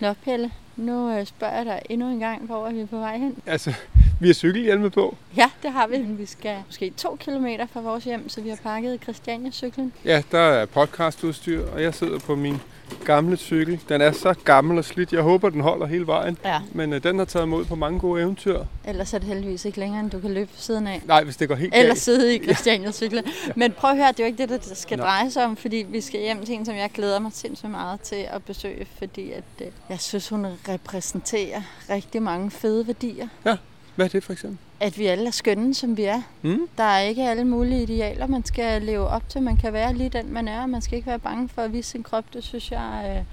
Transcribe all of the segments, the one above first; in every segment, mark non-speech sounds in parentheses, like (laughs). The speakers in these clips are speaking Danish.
Nå, Pelle, nu øh, spørger jeg dig endnu en gang, hvor er vi på vej hen? Altså, vi har cykelhjelme på. Ja, det har vi. Vi skal måske to kilometer fra vores hjem, så vi har pakket Christiania-cyklen. Ja, der er podcastudstyr, og jeg sidder på min gamle cykel. Den er så gammel og slidt. Jeg håber, den holder hele vejen. Ja. Men øh, den har taget imod på mange gode eventyr. Ellers er det heldigvis ikke længere, end du kan løbe siden af. Nej, hvis det går helt Eller galt. sidde i Christiania-cyklen. Men prøv at høre, det er jo ikke det, der skal Nej. dreje sig om, fordi vi skal hjem til en, som jeg glæder mig sindssygt meget til at besøge, fordi at, øh, jeg synes, hun repræsenterer rigtig mange fede værdier. Hvad er det for eksempel? At vi alle er skønne, som vi er. Mm? Der er ikke alle mulige idealer, man skal leve op til. Man kan være lige den, man er, og man skal ikke være bange for at vise sin krop. Det synes jeg, øh,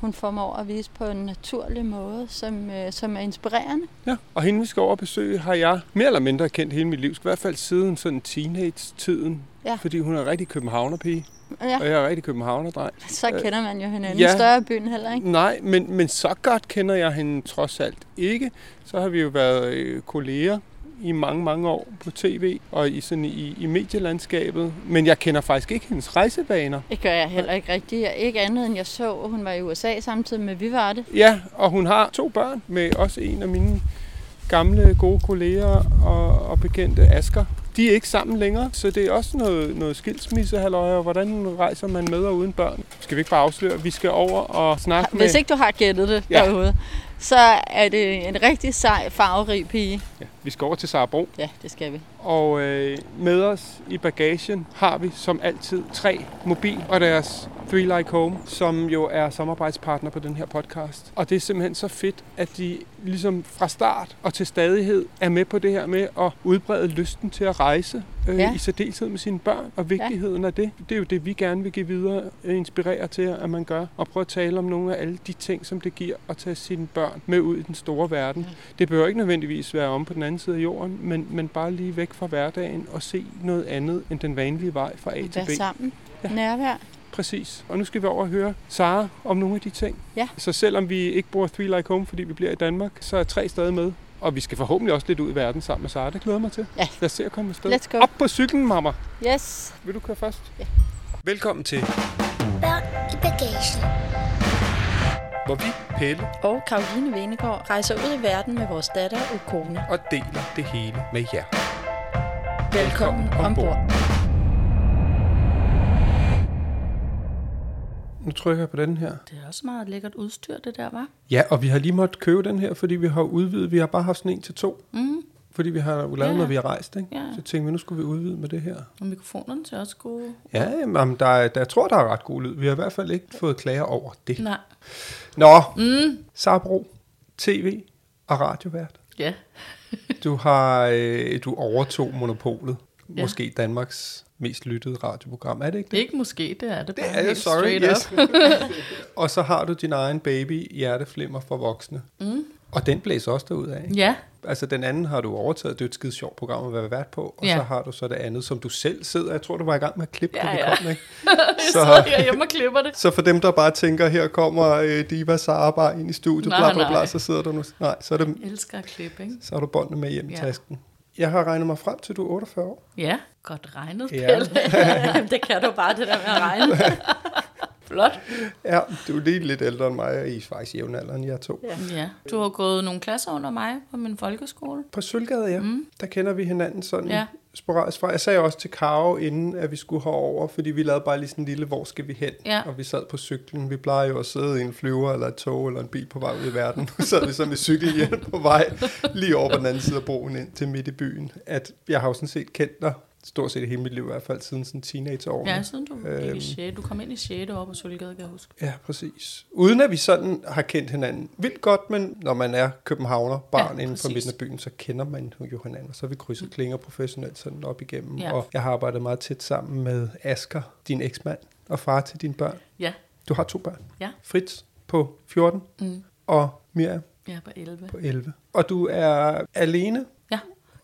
hun formår at vise på en naturlig måde, som, øh, som er inspirerende. Ja, og hende vi skal over og besøge, har jeg mere eller mindre kendt hele mit liv. I hvert fald siden sådan teenage-tiden. Ja. Fordi hun er rigtig københavnerpige, Ja, og jeg er rigtig københavnerdreng. så kender man jo hinanden. Ja. Større byen heller, ikke? Nej, men, men så godt kender jeg hende trods alt ikke. Så har vi jo været øh, kolleger i mange, mange år på tv og i, sådan i, i medielandskabet. Men jeg kender faktisk ikke hendes rejsevaner. Det gør jeg heller ikke rigtigt. Jeg- Ikke andet end jeg så, at hun var i USA samtidig med, at vi var det. Ja, og hun har to børn med også en af mine gamle gode kolleger og, og bekendte Asker. De er ikke sammen længere, så det er også noget, noget skilsmisse, halløj, og hvordan rejser man med og uden børn. Skal vi ikke bare afsløre, vi skal over og snakke med... Hvis ikke du har gættet det ja. derude, så er det en rigtig sej, farverig pige. Ja, vi skal over til Sarabro. Ja, det skal vi. Og øh, med os i bagagen har vi som altid tre mobil og deres Three Like Home, som jo er samarbejdspartner på den her podcast. Og det er simpelthen så fedt, at de ligesom fra start og til stadighed er med på det her med at udbrede lysten til at rejse. Øh, Ja. I særdeleshed med sine børn og vigtigheden af det. Det er jo det, vi gerne vil give videre, øh, inspirere til, at man gør. Og prøve at tale om nogle af alle de ting, som det giver at tage sine børn med ud i den store verden. Det behøver ikke nødvendigvis være om på den anden side af jorden, men, men bare lige væk fra hverdagen og se noget andet end den vanlige vej fra A til Vær B. sammen. Ja. Nærvær. Præcis. Og nu skal vi over og høre Sara om nogle af de ting. Ja. Så selvom vi ikke bor Three Like Home, fordi vi bliver i Danmark, så er tre stadig med. Og vi skal forhåbentlig også lidt ud i verden sammen med Sara. Det glæder mig til. Ja. Lad os se at komme afsted. Let's go. Op på cyklen, mamma. Yes. Vil du køre først? Ja. Velkommen til, Børn i bagagen. Hvor vi, Pelle, Og Karoline Venegård rejser ud i verden med vores datter og kone. og deler det hele med jer. Velkommen ombord. Nu trykker jeg på den her. Det er også meget lækkert udstyr, det der, var. Ja, og vi har lige måttet købe den her, fordi vi har udvidet. Vi har bare haft sådan en til to. Mm. Fordi vi har jo lavet Ja. noget, vi har rejst, ikke? Ja. Så tænkte vi, nu skulle vi udvide med det her. Og mikrofonerne ser også gode. Ja, jamen, der, er, der, jeg tror, der er ret god lyd. Vi har i hvert fald ikke fået klager over det. Nej. Nå, Mm. Sabro, tv og radiovært. Ja. (laughs) Du har øh, du overtog monopolet. Ja. Måske Danmarks mest lyttede radioprogram. Er det ikke det? Ikke måske, det er det Det er helt sorry. Yes. (laughs) og så har du din egen baby, Hjerteflimmer for voksne. Mm. Og den blæser også derud af. Ja, Altså den anden har du overtaget. Det er et skide sjovt program at være vært på. Og Ja. så har du så det andet, som du selv sidder. Jeg tror, du var i gang med at klippe, Ja, vi ja. kom, ikke? (laughs) så Så- sidder jeg hjemme og klipper det. Så for dem, der bare tænker, her kommer øh, Diva Sara bare ind i studiet, Nej, bla bla bla, så sidder du nu. Nej, så er, det, Jeg elsker at klippe, ikke? så er du båndene med hjem i Ja. tasken. Jeg har regnet mig frem til, du er 48 år. Ja, godt regnet, Ja. Pelle. (laughs) det kan du bare, det der med at regne. (laughs) Flot. Ja, du er lige lidt ældre end mig, og I er faktisk jævnaldrende, jeg er to. Ja. Ja, du har gået nogle klasser under mig på min folkeskole. På Sølvgade, ja, mm. der kender vi hinanden sådan Ja. sporadisk fra. Jeg sagde også til Karo, inden at vi skulle herover, fordi vi lavede bare lige sådan en lille, hvor skal vi hen? Ja. Og vi sad på cyklen. Vi plejer jo at sidde i en flyver, eller et tog, eller en bil på vej ud i verden. (laughs) Så sad vi så med cykelhjelm på vej, lige over på den anden side af broen ind til midt i byen. At jeg har jo sådan set kendt dig, stort set hele mit liv i hvert fald, siden sådan teenageårene. Ja, siden du, Øhm. i 6. du kom ind i 6. år på Sølvgade, kan jeg huske. Ja, præcis. Uden at vi sådan har kendt hinanden vildt godt, men når man er københavner, barn Ja, ja, inden for midten af byen, så kender man jo hinanden. Og så har vi krydset klinger professionelt sådan op igennem. Ja. Og jeg har arbejdet meget tæt sammen med Asker, din eksmand, og far til dine børn. Ja, Du har to børn. Ja. Fritz på 14 Mm. og Miriam er på 11. på 11. Og du er alene, Ja,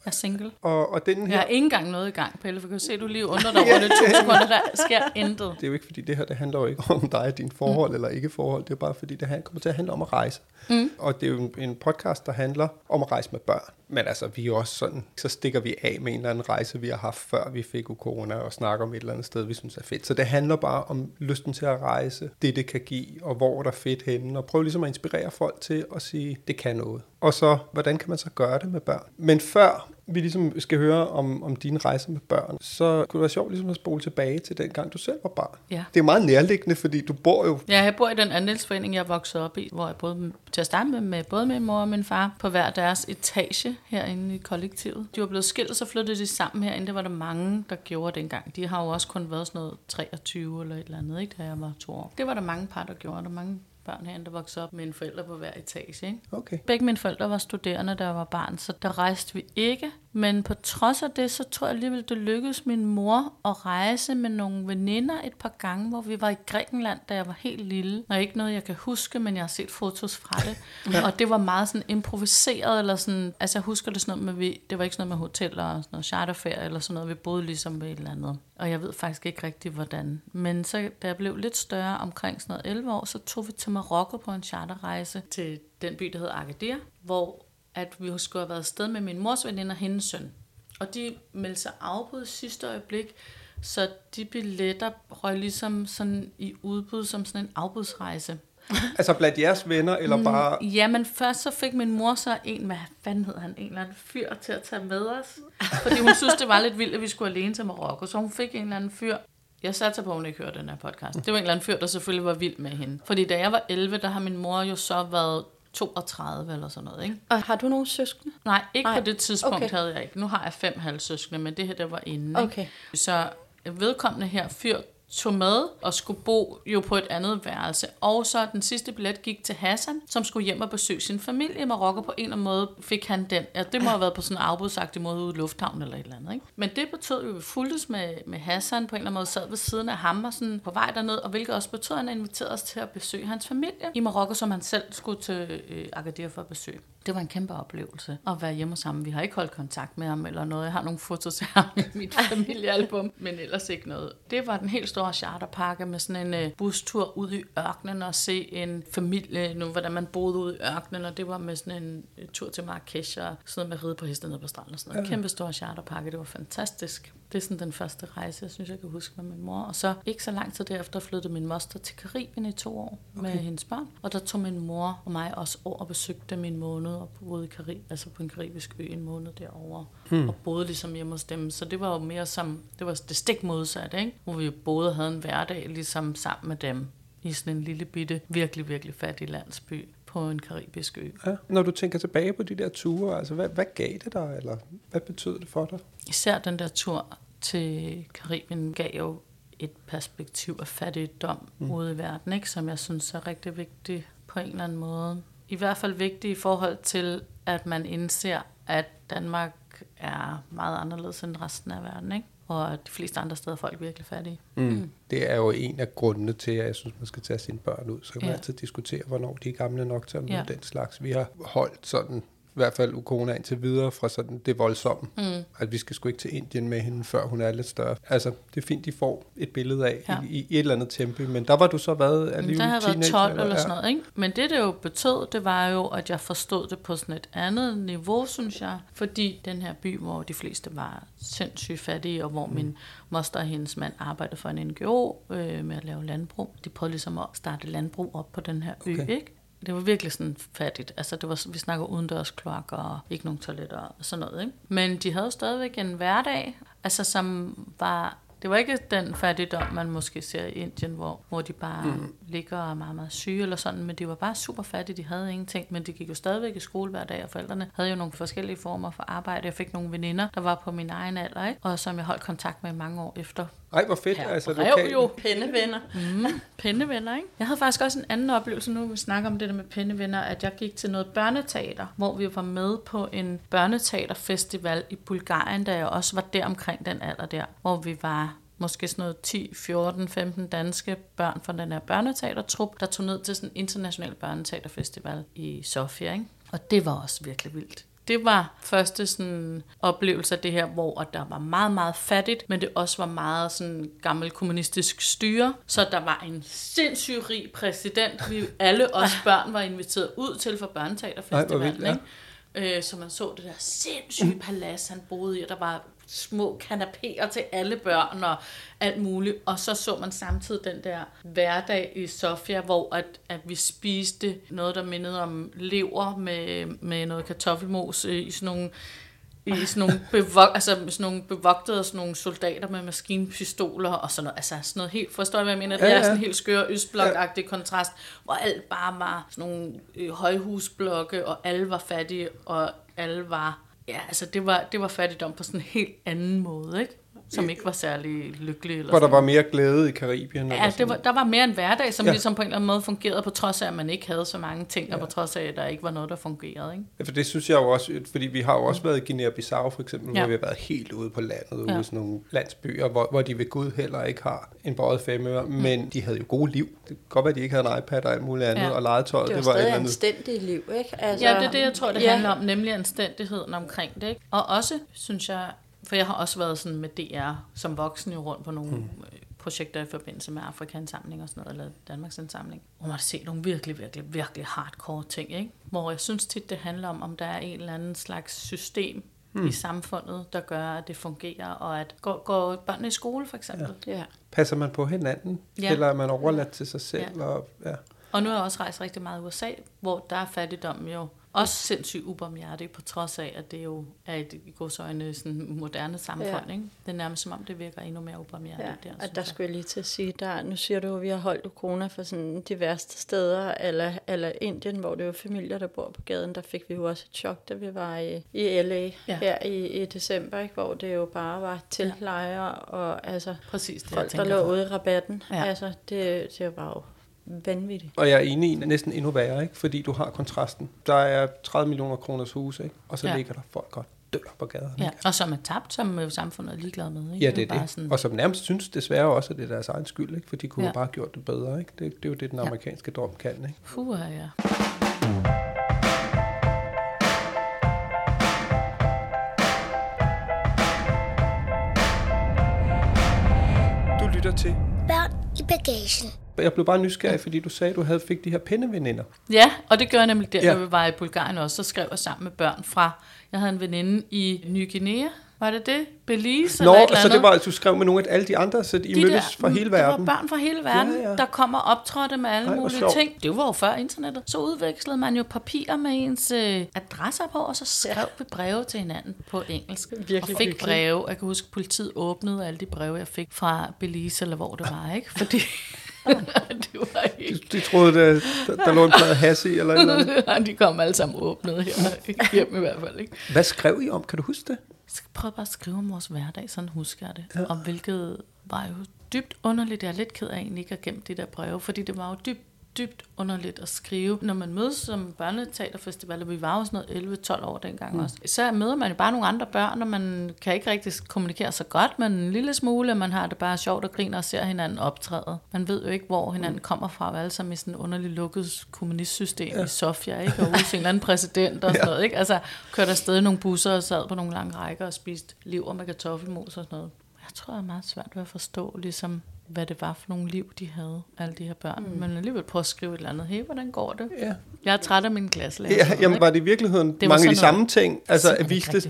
jeg er single. og, og den Jeg her... har ikke engang noget i gang, Pelle, for kan se, du lige under dig (laughs) over det to sekunder, der sker intet. Det er jo ikke, fordi det her det handler jo ikke om dig og dine forhold mm. eller ikke forhold. Det er bare, fordi det her kommer til at handle om at rejse. Mm. Og det er jo en, en podcast, der handler om at rejse med børn. Men altså, vi er også sådan, så stikker vi af med en eller anden rejse, vi har haft før vi fik corona, og snakker om et eller andet sted, vi synes er fedt. Så det handler bare om lysten til at rejse, det det kan give, og hvor der er fedt henne, og prøve ligesom at inspirere folk til at sige, det kan noget. Og så, hvordan kan man så gøre det med børn? Men før vi ligesom skal høre om, om dine rejser med børn, så kunne det være sjovt ligesom at spole tilbage til den gang, du selv var barn. Ja. Det er meget nærliggende, fordi du bor jo Ja, jeg bor i den andelsforening, jeg voksede op i, hvor jeg boede til at starte med, med både min mor og min far på hver deres etage herinde i kollektivet. De var blevet skilt, og så flyttede de sammen herinde. Det var der mange, der gjorde dengang. De har jo også kun været sådan noget 23 eller et eller andet, ikke, da jeg var to år. Det var der mange par, der gjorde. Der mange børn herinde, der voksede op med en forælder på hver etage. Ikke? Okay. Begge mine forældre var studerende, jeg var barn, så der rejste vi ikke. Men på trods af det, så tror jeg alligevel, det lykkedes min mor at rejse med nogle veninder et par gange, hvor vi var i Grækenland, da jeg var helt lille. Og ikke noget, jeg kan huske, men jeg har set fotos fra det. (laughs) ja. Og det var meget sådan improviseret, eller sådan, altså jeg husker det sådan noget med, vi, det var ikke sådan noget med hoteller og sådan noget charterferie, eller sådan noget, vi boede ligesom ved et eller andet. Og jeg ved faktisk ikke rigtig, hvordan. Men så, da jeg blev lidt større, omkring sådan noget 11 år, så tog vi til Marokko på en charterrejse til den by, der hedder Agadir, hvor at vi skulle have været afsted med min mors veninde og hendes søn. Og de meldte sig afbud sidste øjeblik, så de billetter røg ligesom sådan i udbud som sådan en afbudsrejse. (laughs) Altså blandt jeres venner, eller bare... Ja, men først så fik min mor så en, hvad fanden hed han, en eller anden fyr til at tage med os. Fordi hun synes, det var lidt vildt, at vi skulle alene til Marokko. Så hun fik en eller anden fyr. Jeg satte på, at hun ikke hørte den her podcast. Det var en eller anden fyr, der selvfølgelig var vild med hende. Fordi da jeg var 11, der har min mor jo så været 32 eller sådan noget, ikke? Og har du nogle søskende? Nej, ikke Nej. på det tidspunkt Okay. havde jeg ikke. Nu har jeg fem halvsøskende, men det her, der var inden. Ikke? Okay. Så vedkommende her fyr tog med og skulle bo jo på et andet værelse. Og så den sidste billet gik til Hassan, som skulle hjem og besøge sin familie i Marokko. På en eller anden måde fik han den. Ja, det må have været på sådan en afbudsagtig måde ude i lufthavnen eller et eller andet. Ikke? Men det betød jo, at vi fuldtes med, med Hassan på en eller anden måde, sad ved siden af ham og sådan på vej derned, og hvilket også betød, at han inviterede os til at besøge hans familie i Marokko, som han selv skulle til øh, Agadir for at besøge. Det var en kæmpe oplevelse at være hjemme sammen. Vi har ikke holdt kontakt med ham eller noget. Jeg har nogle fotos af ham i mit familiealbum, men ellers ikke noget. Det var den helt store charterpakke med sådan en øh, bustur ud i ørkenen og se en familie, nu, hvordan man boede ude i ørkenen, og det var med sådan en øh, tur til Marrakesh og sådan noget med at ride på heste nede på stranden og sådan noget. Kæmpe stor charterpakke, det var fantastisk. Det er sådan den første rejse, jeg synes, jeg kan huske med min mor. Og så ikke så lang tid derefter flyttede min moster til Karibien i to år okay. med hendes børn. Og der tog min mor og mig også over og besøgte dem en måned og boede i Karib, altså på en karibisk ø en måned derovre. Hmm. Og boede ligesom hjemme hos dem. Så det var jo mere som, det var det stik modsatte, ikke? Hvor vi jo både havde en hverdag ligesom sammen med dem i sådan en lille bitte, virkelig, virkelig fattig landsby på en karibisk ø. Ja. Når du tænker tilbage på de der ture, altså hvad, hvad gav det dig, eller hvad betød det for dig? Især den der tur til Karibien gav jo et perspektiv af fattigdom mm. ude i verden, ikke? som jeg synes er rigtig vigtigt på en eller anden måde. I hvert fald vigtigt i forhold til, at man indser, at Danmark er meget anderledes end resten af verden, ikke? og at de fleste andre steder er folk virkelig fattige. Mm. Det er jo en af grundene til, at jeg synes, man skal tage sine børn ud. Så kan man Ja. altid diskutere, hvornår de er gamle nok til at Ja. den slags. Vi har holdt sådan, i hvert fald Ukona indtil videre fra sådan det voldsomme. Mm. At vi skal sgu ikke til Indien med hende, før hun er lidt større. Altså, det er fint, de får et billede af Ja. i, i et eller andet tempo. Men der var du så været Men alligevel der har jeg været teenager, 12 eller Ja. sådan noget, ikke? Men det, det jo betød, det var jo, at jeg forstod det på sådan et andet niveau, synes jeg. Fordi den her by, hvor de fleste var sindssygt fattige, og hvor Mm. min moster og hendes mand arbejdede for en NGO øh, med at lave landbrug. De prøvede ligesom at starte landbrug op på den her ø, okay. ikke? Det var virkelig sådan fattigt. Altså, det var, vi snakker udendørs kloakker og ikke nogen toiletter og sådan noget, ikke? Men de havde stadigvæk en hverdag, altså som var... Det var ikke den fattigdom, man måske ser i Indien, hvor, hvor de bare mm. ligger og er meget, meget syge eller sådan, men de var bare super fattige, de havde ingenting, men de gik jo stadigvæk i skole hver dag, og forældrene havde jo nogle forskellige former for arbejde. Jeg fik nogle veninder, der var på min egen alder, ikke? og som jeg holdt kontakt med mange år efter. Ej, hvor fedt. Altså, brev lokalt. jo. Pennevenner. Mm, pindevenner, ikke? Jeg havde faktisk også en anden oplevelse, nu vi snakker om det der med pindevenner, at jeg gik til noget børneteater, hvor vi var med på en børneteaterfestival i Bulgarien, da jeg også var der omkring den alder der, hvor vi var måske sådan noget 10, 14, 15 danske børn fra den her børneteatertrup, der tog ned til sådan en international børneteaterfestival i Sofia. Ikke? Og det var også virkelig vildt. Det var første sådan oplevelse af det her, hvor der var meget, meget fattigt, men det også var meget sådan gammel kommunistisk styre. Så der var en sindssygt rig præsident. Vi alle os børn var inviteret ud til for Ej, børneteaterfestivalen. vildt, ja. ikke? Øh, så man så det der sindssyge palads, han boede i, og der var små kanapéer til alle børn og alt muligt. Og så så man samtidig den der hverdag i Sofia, hvor at, at vi spiste noget, der mindede om lever med, med noget kartoffelmos i sådan nogle i sådan nogle, (laughs) bevog, altså sådan nogle bevogtede sådan nogle soldater med maskinpistoler og sådan noget. Altså sådan noget helt, forstår du, hvad jeg mener? Det Ja, er ja. sådan en helt skør østblok-agtig kontrast, hvor alt bare var sådan nogle øh, højhusblokke, og alle var fattige, og alle var, ja, altså det var, det var fattigdom på sådan en helt anden måde, ikke? Som ikke var særlig lykkelig. Eller Hvor der sådan. var mere glæde i Karibien. eller Ja, det var, der var mere en hverdag, som Ja. ja. ligesom på en eller anden måde fungerede, på trods af, at man ikke havde så mange ting, og på trods af, at der ikke var noget, der fungerede. Ikke? Ja, for det synes jeg jo også, fordi vi har jo også været i Guinea-Bissau for eksempel, ja. Ja. hvor vi har været helt ude på landet, ude Ja. i sådan nogle landsbyer, hvor, hvor de ved Gud heller ikke har en bøjet femøre, mm. men de havde jo gode liv. Det kan godt være, at de ikke havde en iPad og alt muligt andet, ja. Ja. og legetøjet, Det var det var et stadig andet. anstændigt liv, ikke? Altså, Ja, det er det, jeg tror, det ja. handler om, nemlig anstændigheden omkring det. Ikke? Og også, synes jeg, for jeg har også været sådan med DR som voksen jo rundt på nogle mm. projekter i forbindelse med Afrikansamling og sådan noget, eller Danmarks indsamling, hvor man har set nogle virkelig, virkelig, virkelig hardcore ting, ikke? Hvor jeg synes tit, det handler om, om der er en eller anden slags system mm. i samfundet, der gør, at det fungerer, og at går, går børnene i skole for eksempel. Ja. Ja. Passer man på hinanden. Ja. eller er man overladt til sig selv? Ja. Og, ja. Og nu har jeg også rejst rigtig meget i USA, hvor der er fattigdom jo også sindssygt ubarmhjertig, på trods af, at det jo er et i godsøjne sådan moderne samfund. Ja. Ja. Ikke? Det er nærmest som om, det virker endnu mere ubarmhjertigt Ja, der. og der jeg. skulle jeg lige til at sige, der, nu siger du, at vi har holdt corona for sådan de værste steder, eller, eller Indien, hvor det er jo familier, der bor på gaden, der fik vi jo også et chok, da vi var i, i LA ja. Ja. her i, i december, ikke? hvor det jo bare var teltlejre, og altså Præcis det, folk, der lå ude i rabatten. Ja. Altså, det, det var jo vanvittigt. Og jeg er enig i, næsten endnu værre, ikke? fordi du har kontrasten. Der er 30 millioner kroners hus, ikke? og så ja. Ja. ligger der folk og dør på gaderne. Ja, ikke? og som er tabt, som øh, samfundet er ligeglad med. Ikke? Ja, det er bare det. Sådan, Og som nærmest synes desværre også, at det er deres egen skyld, ikke? for de kunne ja. Ja. bare have gjort det bedre. Ikke? Det, det er jo det, den Ja. amerikanske drøm kan. Ikke? Puh, ja. Du lytter til. Bagagen. Jeg blev bare nysgerrig, fordi du sagde, at du havde fik de her pindeveninder. Ja, og det gør jeg nemlig der, Ja. ja. når vi var i Bulgarien også, så skrev jeg sammen med børn fra, jeg havde en veninde i Ny Guinea, var det det? Belize Nå, eller et eller så det andet? var, at du skrev med nogle af alle de andre, så I de mødtes der, fra hele Det verden. var børn fra hele verden, Ja, ja, der kommer og optrådte med alle Ej, mulige ting. Det var jo før internettet. Så udvekslede man jo papirer med ens øh, adresser på, og så skrev ja. vi breve til hinanden på engelsk. Virkelig og fik hyggeligt. breve. Jeg kan huske, at politiet åbnede alle de breve, jeg fik fra Belize, eller hvor det var, ikke? Fordi (laughs) det var ikke... De, de troede, der, der, der lå en plade hasse i, eller eller andet. (laughs) de kom alle sammen åbnet her, hjem i hvert fald, ikke? Hvad skrev I om? Kan du huske det? Så prøv bare at skrive om vores hverdag, sådan husker jeg det. Ja. Og hvilket var jo dybt underligt. Jeg er lidt ked af egentlig ikke at gemme de der breve, fordi det var jo dybt dybt underligt at skrive. Når man mødes som børneteaterfestival, og vi var jo sådan noget 11-12 år dengang mm. også, så møder man jo bare nogle andre børn, og man kan ikke rigtig kommunikere så godt, men en lille smule, og man har det bare sjovt og griner og ser hinanden optræde. Man ved jo ikke, hvor hinanden kommer fra, og alle sammen i sådan en underligt lukket kommunistsystem ja. i Sofia, ikke? og til en eller anden præsident og sådan (laughs) noget. Ikke? Altså, kørte afsted i nogle busser og sad på nogle lange rækker og spiste lever med kartoffelmos og sådan noget. Jeg tror, det er meget svært ved at forstå, ligesom, hvad det var for nogle liv, de havde, alle de her børn. Mm. Men alligevel prøve at skrive et eller andet. Hey, hvordan går det? Ja. Jeg er træt af min klasselærer. Ja, jamen var det i virkeligheden Det mange af de sådan samme ting? Altså, Jeg viste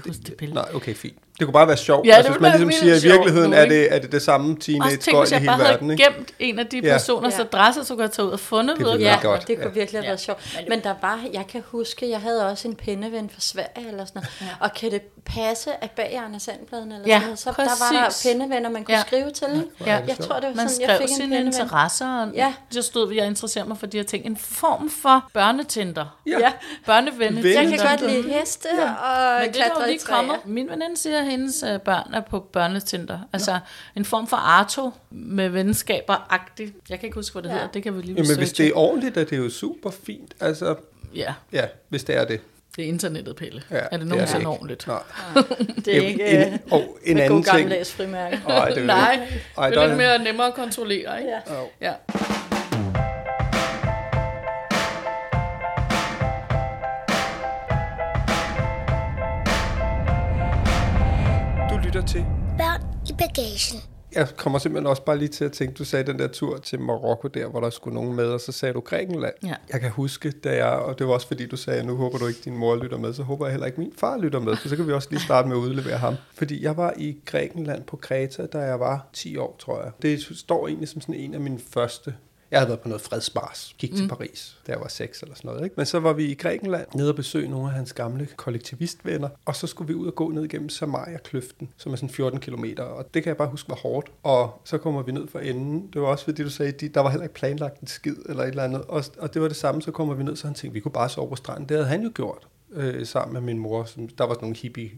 det. Nej, okay, fint. Det kunne bare være sjovt. Ja, altså, hvis man ligesom siger, at i virkeligheden nu, er det, er det det samme Også tænk, teenage-gøjl hvis i jeg hele bare havde verden, ikke? gemt en af de Ja. personers Ja. adresse, så kunne jeg tage ud og fundet Det Ja, godt, det kunne ja. virkelig have Ja. været sjovt. Men der var, jeg kan huske, jeg havde også en pindeven fra Sverige eller sådan noget. Ja. Og kan det passe, at bag Arne Sandbladen eller Ja, sådan noget, så der var der præcis. pindevenner, man kunne Ja. skrive til. Ja. det Jeg tror, det var Man sådan, jeg fik en sine pindeven. interesser, og Ja. så stod vi, jeg interesserer mig for de her ting. En form for børnetinder. Ja. Ja. Børnevenne. Venne- Jeg kan godt lide heste og klatre i træer. Min veninde siger, at hendes øh, børn er på børnetinder. Altså en form for Arto med venskaber-agtigt. Jeg kan ikke huske, hvad det Ja. ja. hedder. Det kan vi lige Jamen, hvis det er ordentligt, er det jo super fint. Altså, Ja. ja, hvis det er det. Det er internettet, Pelle. Ja, er det det nogensinde ikke. ordentligt? Nej. Det er ikke en, øh, og en med anden god ting. gammeldags frimærke. Ej, det er Nej, Ej, det er er- lidt mere nemmere at kontrollere, ikke? Ja. Jo. ja. Lytter til. Børn i bagagen. Jeg kommer simpelthen også bare lige til at tænke, du sagde den der tur til Marokko der, hvor der skulle nogen med, og så sagde du Grækenland. Ja. Jeg kan huske, da jeg, og det var også fordi du sagde, nu håber du ikke, din mor lytter med, så håber jeg heller ikke, min far lytter med, for så kan vi også lige starte med at udlevere ham. Fordi jeg var i Grækenland på Kreta, da jeg var 10 år, tror jeg. Det står egentlig som sådan en af mine første jeg havde været på noget fredsbars, gik til Mm. Paris, da jeg var 6 eller sådan noget. Ikke? Men så var vi i Grækenland nede og besøge nogle af hans gamle kollektivistvenner, og så skulle vi ud og gå ned gennem Samaria-kløften, som er sådan 14 km, og det kan jeg bare huske var hårdt. Og så kommer vi ned for enden. Det var også fordi, du sagde, de, der var heller ikke planlagt en skid eller et eller andet. Og, og det var det samme, så kommer vi ned, så han tænkte, vi kunne bare sove på stranden. Det havde han jo gjort øh, sammen med min mor. Som, der var sådan nogle hippie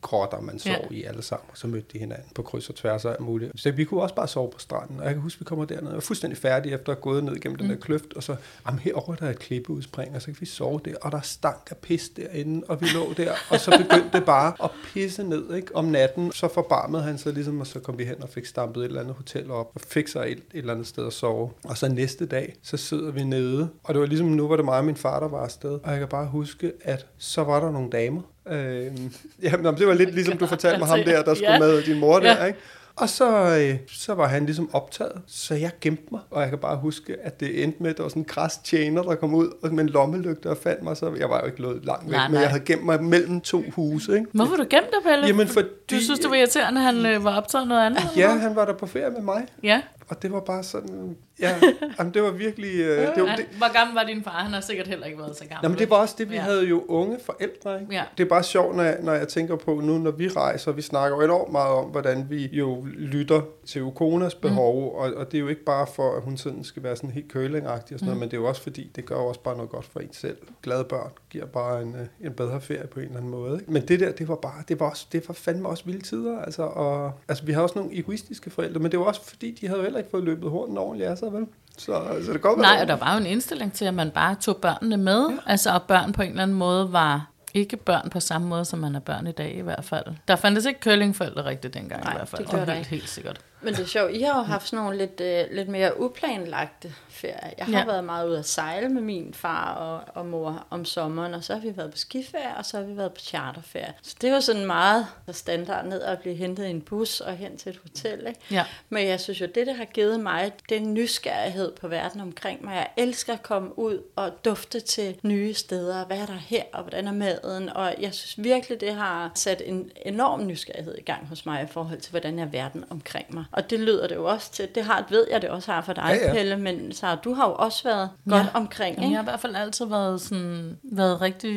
grotter, man sov Ja. i alle sammen, og så mødte de hinanden på kryds og tværs og alt muligt. Så vi kunne også bare sove på stranden, og jeg kan huske, vi kommer derned, og jeg var fuldstændig færdig efter at have gået ned gennem mm. den der kløft, og så, jamen herovre der er et klippeudspring, og så kan vi sove der, og der stank af pis derinde, og vi lå der, og så begyndte det bare at pisse ned ikke? om natten. Så forbarmede han sig ligesom, og så kom vi hen og fik stampet et eller andet hotel op, og fik sig et, et eller andet sted at sove. Og så næste dag, så sidder vi nede, og det var ligesom, nu var det mig og min far, der var afsted, og jeg kan bare huske, at så var der nogle damer, Øh, (laughs) jamen, det var lidt ligesom du (laughs) fortalte mig ham der, der skulle Ja. med din mor der, Ja. ikke? Og så, øh, så var han ligesom optaget, så jeg gemte mig, og jeg kan bare huske, at det endte med, at der var sådan en kras tjener, der kom ud og med en lommelygte og fandt mig, så jeg var jo ikke løbet langt væk, Nej, men nej. jeg havde gemt mig mellem to huse, ikke? Hvorfor du gemt dig, Pelle? Jamen, fordi- Du synes, det var irriterende, at han øh, var optaget noget andet? eller Ja, hvad? han var der på ferie med mig, ja. Og det var bare sådan, ja, jamen, det var virkelig, øh, (laughs) det, var, det, hvor gammel var din far? Han har sikkert heller ikke været så gammel. Jamen, det var også det, vi ja. havde jo unge forældre. Ikke? Ja. Det er bare sjovt, når jeg, når jeg tænker på nu, når vi rejser, vi snakker jo enormt meget om, hvordan vi jo lytter til Ukonas behov, mm. og, og det er jo ikke bare for, at hun sådan skal være sådan helt kølingagtig og sådan mm. noget, men det er jo også fordi, det gør jo også bare noget godt for en selv. Glade børn giver bare en, øh, en bedre ferie på en eller anden måde. Ikke? Men det der, det var bare, det var, også, det var fandme også vilde tider. Altså, og, altså, vi har også nogle egoistiske forældre, men det var også fordi, de havde jo heller ikke fået løbet hornen ordentligt af sig, vel? Så, så det går Nej, og der var jo en indstilling til, at man bare tog børnene med. Ja. Altså, og børn på en eller anden måde var ikke børn på samme måde, som man er børn i dag i hvert fald. Der fandtes ikke køllingforældre rigtigt dengang Nej, i hvert fald. det gør Og der helt, ikke. helt sikkert. Men det er sjovt, I har jo haft sådan nogle lidt, øh, lidt mere uplanlagte ferier. Jeg har Ja. været meget ude at sejle med min far og, og mor om sommeren, og så har vi været på skiferie, og så har vi været på charterferie. Så det var sådan meget standard ned at blive hentet i en bus og hen til et hotel. Ikke? Ja. Men jeg synes jo, det, der har givet mig, det er en nysgerrighed på verden omkring mig. Jeg elsker at komme ud og dufte til nye steder. Hvad er der her, og hvordan er maden? Og jeg synes virkelig, det har sat en enorm nysgerrighed i gang hos mig i forhold til, hvordan er verden omkring mig. Og det lyder det jo også til. Det har, ved jeg, det også har for dig, Ja, ja. Pelle, men så du har jo også været godt omkring, Jamen, jeg ikke? har i hvert fald altid været, sådan, været rigtig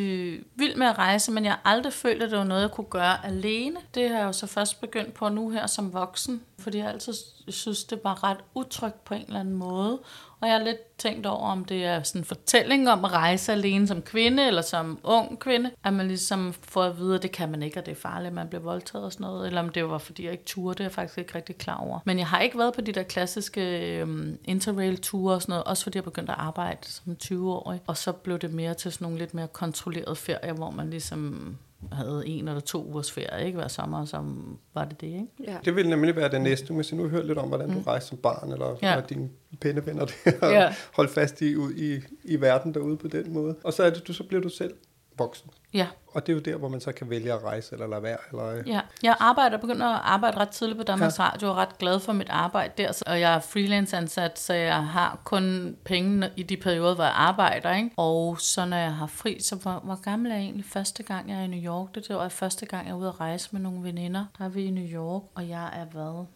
vild med at rejse, men jeg har aldrig følt, at det var noget, jeg kunne gøre alene. Det har jeg jo så først begyndt på nu her som voksen, fordi jeg altid synes, det var ret utrygt på en eller anden måde. Og jeg har lidt tænkt over, om det er sådan en fortælling om at rejse alene som kvinde, eller som ung kvinde, at man ligesom får at vide, at det kan man ikke, og det er farligt, at man bliver voldtaget og sådan noget, eller om det var, fordi jeg ikke turde, det er jeg faktisk ikke rigtig klar over. Men jeg har ikke været på de der klassiske øhm, interrail-ture og sådan noget, også fordi jeg begyndte at arbejde som 20-årig, og så blev det mere til sådan nogle lidt mere kontrollerede ferier, hvor man ligesom havde en eller to ugers ferie, ikke hver sommer, som var det det, ikke? Ja. Det vil nemlig være det næste. Hvis jeg nu hører lidt om, hvordan du rejste som barn, eller Ja. dine pindevenner der, (laughs) og Ja. holde fast i, ud i, i verden derude på den måde. Og så, er det, du, så bliver du selv voksen. Ja, Og det er jo der, hvor man så kan vælge at rejse eller lade være. Eller, Ja, jeg arbejder, begynder at arbejde ret tidligt på Danmarks ja. Radio, og er ret glad for mit arbejde der, og jeg er freelance ansat, så jeg har kun penge i de perioder, hvor jeg arbejder, ikke? Og så når jeg har fri, så hvor, hvor gammel er jeg egentlig første gang, jeg er i New York? Det var første gang, jeg er ude at rejse med nogle veninder. Der er vi i New York, og jeg er været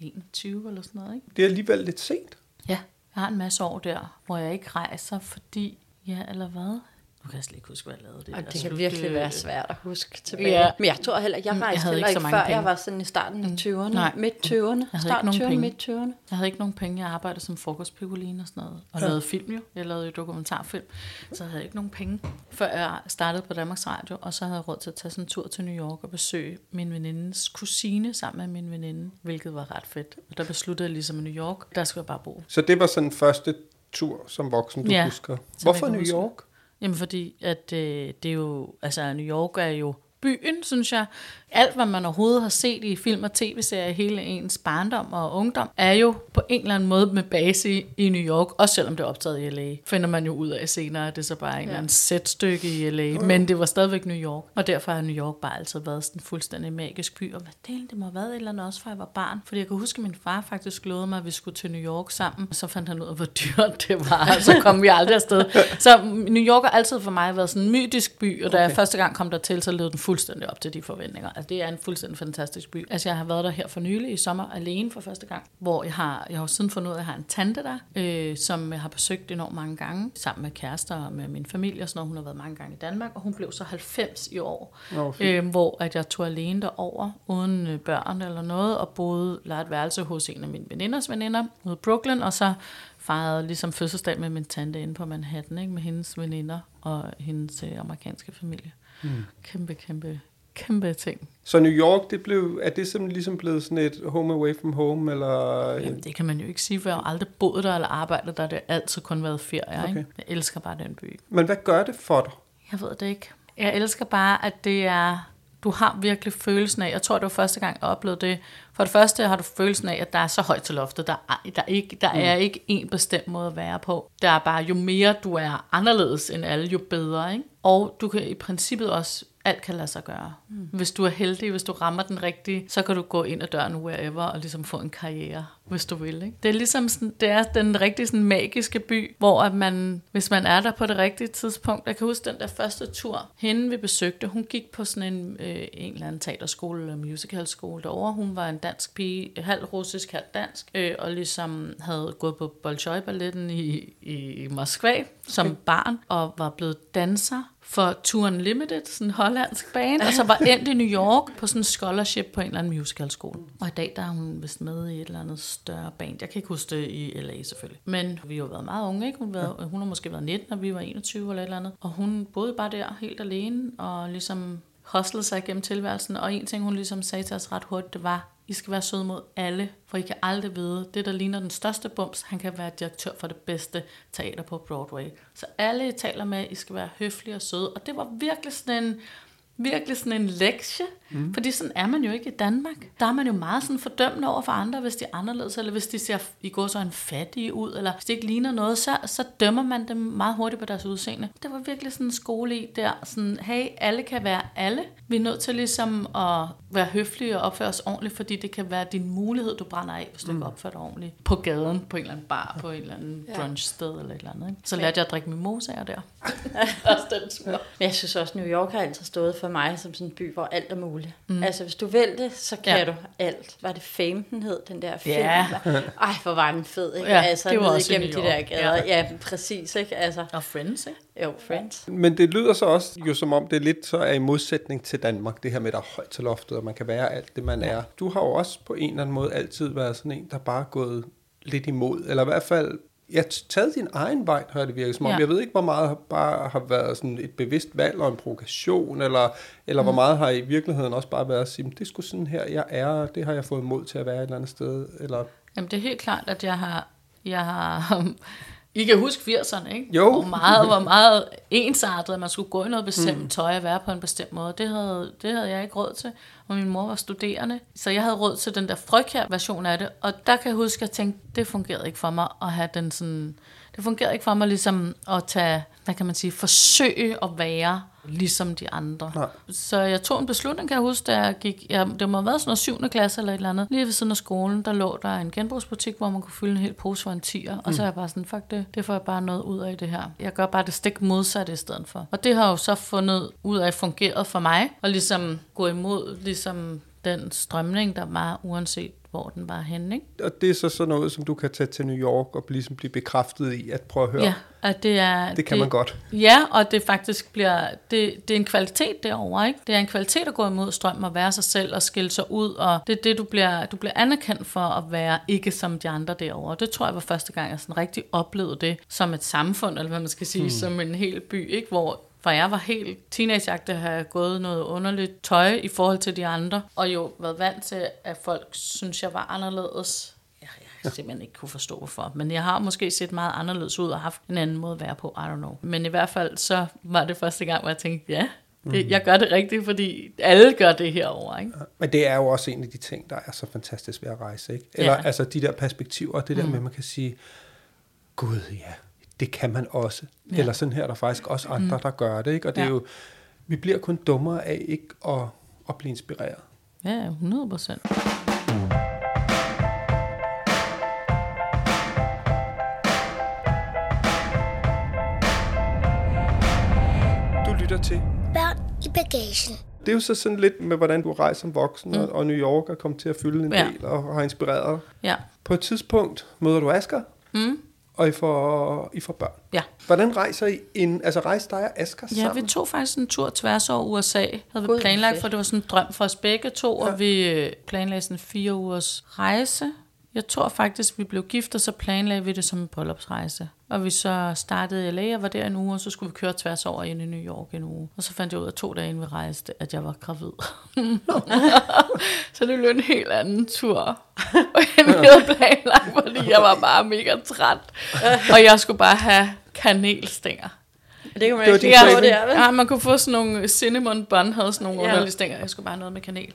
21 eller sådan noget, ikke? Det er alligevel lidt sent. Ja, jeg har en masse år der, hvor jeg ikke rejser, fordi, ja, eller hvad? Nu kan jeg slet ikke huske, hvad jeg lavede det. Og der det kan virkelig være svært at huske tilbage. Ja. Men jeg tror heller, jeg Mm, jeg rejste havde heller ikke så ikke, mange før penge. jeg var sådan i starten af 20'erne. Nej. Midt 20'erne. Jeg havde Start ikke nogen 20'erne, penge. midt 20'erne. Jeg havde ikke nogen penge. Jeg arbejdede som frokostpikoline og sådan noget. Og ja. lavede film jo. Jeg lavede jo dokumentarfilm. Så jeg havde ikke nogen penge, før jeg startede på Danmarks Radio. Og så havde jeg råd til at tage sådan en tur til New York og besøge min venindes kusine sammen med min veninde. Hvilket var ret fedt. Og der besluttede jeg ligesom i New York, der skulle jeg bare bo. Så det var sådan første tur som voksen, du Ja, husker. jeg Hvorfor New. York? Jamen fordi, at øh, det er jo, altså New York er jo byen, synes jeg. Alt, hvad man overhovedet har set i film og tv-serier hele ens barndom og ungdom, er jo på en eller anden måde med base i, i New York, også selvom det er optaget i LA. Finder man jo ud af senere, at det er så bare en ja. eller anden sætstykke i LA, men det var stadigvæk New York. Og derfor har New York bare altid været sådan en fuldstændig magisk by. Og hvad det, det må have været et eller andet også, fra jeg var barn. Fordi jeg kan huske, at min far faktisk lovede mig, at vi skulle til New York sammen. Så fandt han ud af, hvor dyrt det var, og så kom vi aldrig afsted. (laughs) Så New York har altid for mig været sådan en mytisk by, og da okay. jeg første gang kom der til, så levede den fuldstændig op til de forventninger. Altså, det er en fuldstændig fantastisk by. Altså, jeg har været der her for nylig i sommer alene for første gang, hvor jeg har, jeg har siden fundet ud af, at jeg har en tante der, øh, som jeg har besøgt enormt mange gange, sammen med kærester og med min familie og sådan noget. Hun har været mange gange i Danmark, og hun blev så 90 i år, oh, øh, hvor at jeg tog alene derover, uden øh, børn eller noget, og boede, lagt et værelse hos en af mine veninders veninder ude i Brooklyn, og så fejrede ligesom fødselsdag med min tante inde på Manhattan, ikke? med hendes veninder og hendes øh, amerikanske familie. Mm. Kæmpe, kæmpe kæmpe ting. Så New York, det blev, er det simpelthen ligesom blevet sådan et home away from home? Eller? Jamen, det kan man jo ikke sige, for jeg har aldrig boet der eller arbejdet der. Det har altid kun været ferie. Okay. Ikke? Jeg elsker bare den by. Men hvad gør det for dig? Jeg ved det ikke. Jeg elsker bare, at det er... Du har virkelig følelsen af, jeg tror, det var første gang, jeg oplevede det. For det første har du følelsen af, at der er så højt til loftet. Der er, der er, ikke, der mm. er ikke en bestemt måde at være på. Der er bare, jo mere du er anderledes end alle, jo bedre. Ikke? Og du kan i princippet også alt kan lade sig gøre. Mm. Hvis du er heldig, hvis du rammer den rigtige, så kan du gå ind ad døren wherever og ligesom få en karriere, hvis du vil. Ikke? Det er ligesom sådan, det er den rigtig sådan magiske by, hvor at man, hvis man er der på det rigtige tidspunkt, jeg kan huske den der første tur, hende vi besøgte, hun gik på sådan en, øh, en eller anden teaterskole eller musicalskole derovre. Hun var en dansk pige, halv russisk, halv dansk, øh, og ligesom havde gået på Bolshoi-balletten i, i Moskva som okay. barn, og var blevet danser for Touren Limited, sådan en hollandsk band, og så var endt i New York på sådan en scholarship på en eller anden musicalskole. Og i dag der er hun vist med i et eller andet større band. Jeg kan ikke huske det i LA selvfølgelig. Men vi har jo været meget unge, ikke? Hun, været, hun har måske været 19, og vi var 21 eller et eller andet. Og hun boede bare der helt alene, og ligesom hostlede sig igennem tilværelsen. Og en ting, hun ligesom sagde til os ret hurtigt, det var, i skal være søde mod alle, for I kan aldrig vide, det der ligner den største bums, han kan være direktør for det bedste teater på Broadway. Så alle I taler med, I skal være høflige og søde, og det var virkelig sådan en, virkelig sådan en lektie, mm. fordi sådan er man jo ikke i Danmark. Der er man jo meget sådan fordømmende over for andre, hvis de er anderledes, eller hvis de ser i går så en fattige ud, eller hvis de ikke ligner noget, så, så dømmer man dem meget hurtigt på deres udseende. Det var virkelig sådan en skole i der, sådan, hey, alle kan være alle. Vi er nødt til ligesom at være høflige og opføre os ordentligt, fordi det kan være din mulighed, du brænder af, hvis du mm. ikke opfører dig ordentligt. På gaden, på en eller anden bar, på en eller anden ja. brunch sted eller et eller andet. Ikke? Så lærte jeg at drikke mimosaer der. (laughs) også den Men jeg synes også, New York har altid stået for mig som sådan en by, hvor alt er muligt. Mm. Altså, hvis du vil det, så kan ja. du alt. Var det Fame, den hed, den der film? Ja. (laughs) Ej, hvor var den fed, ikke? Ja, altså, det var også igennem de der gader. Ja. ja, præcis, ikke? Altså, og Friends, ikke? Jo, Friends. Men det lyder så også jo som om, det er lidt så er i modsætning til Danmark, det her med, der er højt til loftet, og man kan være alt det, man ja. er. Du har jo også på en eller anden måde altid været sådan en, der bare er gået lidt imod, eller i hvert fald jeg har taget din egen vej, har det virket som om. Ja. Jeg ved ikke, hvor meget bare har været sådan et bevidst valg og en provokation, eller, eller mm. hvor meget har i virkeligheden også bare været at sige, det sgu sådan her, jeg er, det har jeg fået mod til at være et eller andet sted. Eller... Jamen det er helt klart, at jeg har, jeg har (laughs) i kan huske 80'erne, ikke? Jo. Hvor meget, hvor meget ensartet, at man skulle gå i noget bestemt mm. tøj og være på en bestemt måde. Det havde, det havde jeg ikke råd til, og min mor var studerende. Så jeg havde råd til den der frygther version af det, og der kan jeg huske, at jeg tænkte, det fungerede ikke for mig at have den sådan... Det fungerede ikke for mig ligesom at tage, hvad kan man sige, forsøge at være ligesom de andre. Nej. Så jeg tog en beslutning, kan jeg huske, da jeg gik, ja, det må have været sådan noget 7. klasse eller et eller andet. Lige ved siden af skolen, der lå der en genbrugsbutik, hvor man kunne fylde en hel pose for en tiger. Mm. Og så er jeg bare sådan, fuck det, det får jeg bare noget ud af det her. Jeg gør bare det stik modsatte i stedet for. Og det har jo så fundet ud af fungeret for mig, og ligesom gå imod ligesom den strømning, der var, uanset hvor den var henne. Ikke? Og det er så sådan noget, som du kan tage til New York og ligesom blive bekræftet i, at prøve at høre. Ja, at det er... Det kan det, man godt. Ja, og det faktisk bliver... Det, det er en kvalitet derovre, ikke? Det er en kvalitet at gå imod strøm og være sig selv og skille sig ud, og det er det, du bliver, du bliver anerkendt for at være ikke som de andre derovre. Det tror jeg var første gang, jeg sådan rigtig oplevede det som et samfund, eller hvad man skal sige, hmm. som en hel by, ikke? Hvor fra jeg var helt teenageagtig, har jeg gået noget underligt tøj i forhold til de andre, og jo været vant til, at folk synes, jeg var anderledes. Jeg, jeg simpelthen ikke kunne forstå, hvorfor. Men jeg har måske set meget anderledes ud og haft en anden måde at være på, I don't know. Men i hvert fald, så var det første gang, hvor jeg tænkte, ja, det, Mhm. jeg gør det rigtigt, fordi alle gør det herovre, ikke? Men det er jo også en af de ting, der er så fantastisk ved at rejse, ikke? Eller Ja. altså de der perspektiver, det der med, at man kan sige, gud ja, det kan man også. Ja. Eller sådan her er der faktisk også andre, der gør det, ikke? Og det er Ja. jo, vi bliver kun dummere af ikke at, at blive inspireret. Ja, 100 procent. Du lytter til. Børn i bagagen. Det er jo så sådan lidt med, hvordan du rejser som voksen, mm. og New York er kommet til at fylde en Ja. del, og har inspireret dig. Ja. På et tidspunkt møder du Asger, Mm. Og I får, I får børn. Ja. Hvordan rejser I ind? Altså rejser dig og Asger Ja, sammen? vi tog faktisk en tur tværs over USA. Havde vi planlagt, fedt. for det var sådan en drøm for os begge to, og vi øh, planlagde sådan en fire ugers rejse. Jeg tror faktisk, vi blev gift, og så planlagde vi det som en bryllupsrejse. Og vi så startede i LA og var der en uge, og så skulle vi køre tværs over ind i New York en uge. Og så fandt jeg ud af to dage inden vi rejste, at jeg var gravid. (laughs) så det blev en helt anden tur. (laughs) Og jeg havde planlagt, fordi jeg var bare mega træt. Og jeg skulle bare have kanelstænger. Det kan man Det ikke det er, vel? Ja, man kunne få sådan nogle cinnamon bun, havde sådan nogle Ja. underlige stænger. Jeg skulle bare have noget med kanel.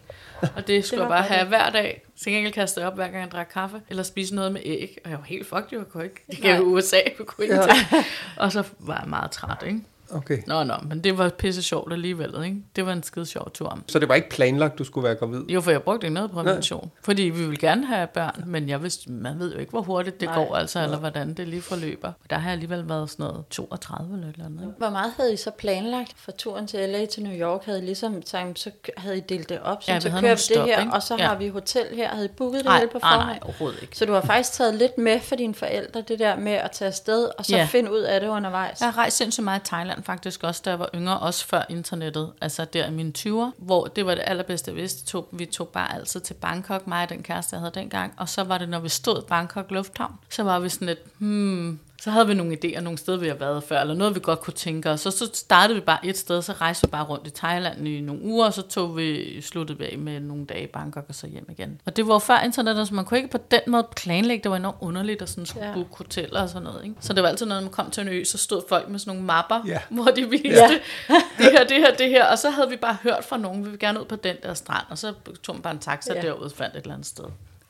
Og det (laughs) skulle var jeg bare have hver dag. Så gengæld kaste jeg op, hver gang jeg drak kaffe. Eller spise noget med æg. Og jeg var helt fucked, jo. Jeg kunne ikke. Det gav USA, jeg kunne ikke ja. Og så var jeg meget træt, ikke? Okay. Nå, nå, men det var pisse sjovt alligevel, ikke? Det var en skide sjov tur. Så det var ikke planlagt, du skulle være gravid? Jo, for jeg brugte ikke noget prævention. Fordi vi vil gerne have børn, men jeg vidste, man ved jo ikke, hvor hurtigt det Nej. går, altså, eller hvordan det lige forløber. Der har jeg alligevel været sådan noget 32 eller eller andet, ikke? Hvor meget havde I så planlagt for turen til LA til New York? Havde I ligesom sagt, så havde I delt det op, så, Ja, vi så kører vi stop, det her, ikke? og så Ja. har vi hotel her. Havde I booket det Nej, hele på nej, forhånd? nej, overhovedet ikke. Så du har faktisk taget lidt med for dine forældre, det der med at tage afsted, og så Ja. finde ud af det undervejs. Jeg har rejst sindssygt meget i Thailand faktisk også, da jeg var yngre, også før internettet, altså der i mine 20'er, hvor det var det allerbedste, jeg vidste. Tog, vi tog bare altid til Bangkok, mig og den kæreste, jeg havde dengang, og så var det, når vi stod i Bangkok Lufthavn, så var vi sådan lidt, hmm, så havde vi nogle idéer nogle steder, vi har været før, eller noget, vi godt kunne tænke os. Så, så startede vi bare et sted, så rejste vi bare rundt i Thailand i nogle uger, og så tog vi, sluttede vi af med nogle dage i Bangkok, og så hjem igen. Og det var jo før internettet, så man kunne ikke på den måde planlægge, det var enormt underligt at sådan skulle Ja. booke hoteller og sådan noget. Ikke? Så det var altid, når man kom til en ø, så stod folk med sådan nogle mapper, Ja. hvor de viste Ja. (laughs) det her, det her, det her. Og så havde vi bare hørt fra nogen, vi vil gerne ud på den der strand, og så tog man bare en taxa ja. derud og fandt et eller andet sted.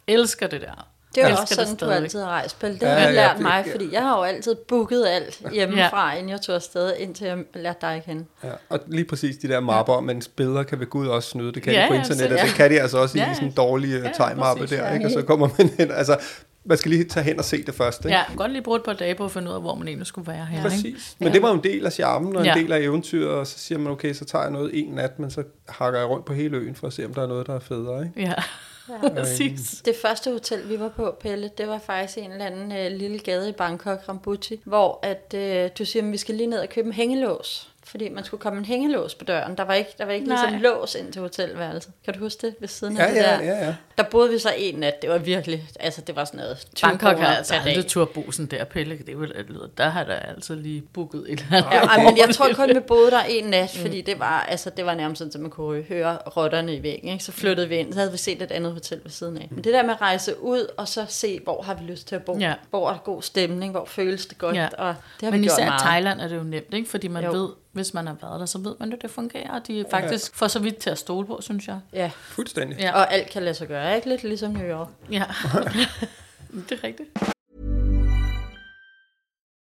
Elsker det der. Det er jo også sådan, du altid har rejst, Pelle. Det Ja, har ja, lært mig, ja. fordi jeg har jo altid booket alt hjemmefra, inden jeg tog afsted, indtil jeg lærte dig at kende. Ja, og lige præcis de der mapper, men billeder kan ved Gud også snyde. Det kan Ja, de på ja, internettet, så- det kan de altså også Ja, i ja. sådan en dårlig ja, Ja, tegmappe præcis. der, Ja, ikke? og så kommer man hen, altså man skal lige tage hen og se det først, ikke? Ja, godt lige bruge et par dage på at finde ud af, hvor man egentlig skulle være her. Ikke? Præcis. Men det var jo en del af charmen og en Ja. del af eventyret, og så siger man, okay, så tager jeg noget en nat, men så hakker jeg rundt på hele øen for at se, om der er noget, der er federe, ikke? Ja, ja. (laughs) præcis. Det første hotel, vi var på, Pelle, det var faktisk en eller anden øh, lille gade i Bangkok, Rambuti, hvor at, øh, du siger, at vi skal lige ned og købe en hængelås. Fordi man skulle komme en hængelås på døren. Der var ikke, der var ikke ligesom lås ind til hotelværelset. Kan du huske det ved siden Ja, af det ja, der? ja, ja. Der boede vi så en nat. Det var virkelig, altså det var sådan noget 20 Bangkok har altså aldrig turbosen der, Pelle. Det vil, der har der altid lige booket et eller andet. Ja, men jeg tror (laughs) kun, vi boede der en nat, fordi det var, altså, det var nærmest sådan, at man kunne høre rotterne i væggen. Ikke? Så flyttede vi ind, så havde vi set et andet hotel ved siden af. Men det der med at rejse ud, og så se, hvor har vi lyst til at bo? Ja. Hvor er der god stemning? Hvor føles det godt? Ja. Og det har Men vi gjort især meget. Thailand er det jo nemt, ikke? fordi man jo. ved, hvis man har været der, så ved man jo, det fungerer. Og de er faktisk for så vidt til at stole på, synes jeg. Ja, Fuldstændig. Ja. og alt kan lade sig gøre, ikke? Lidt ligesom New York. Ja, (laughs) det er rigtigt.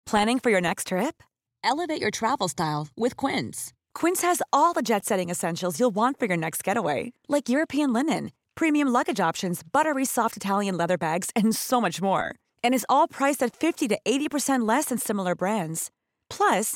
Planning for your next trip? Elevate your travel style with Quince. Quince has all the jet setting essentials you'll want for your next getaway, like European linen, premium luggage options, buttery soft Italian leather bags, and so much more. And is all priced at 50 to 80% less than similar brands. Plus,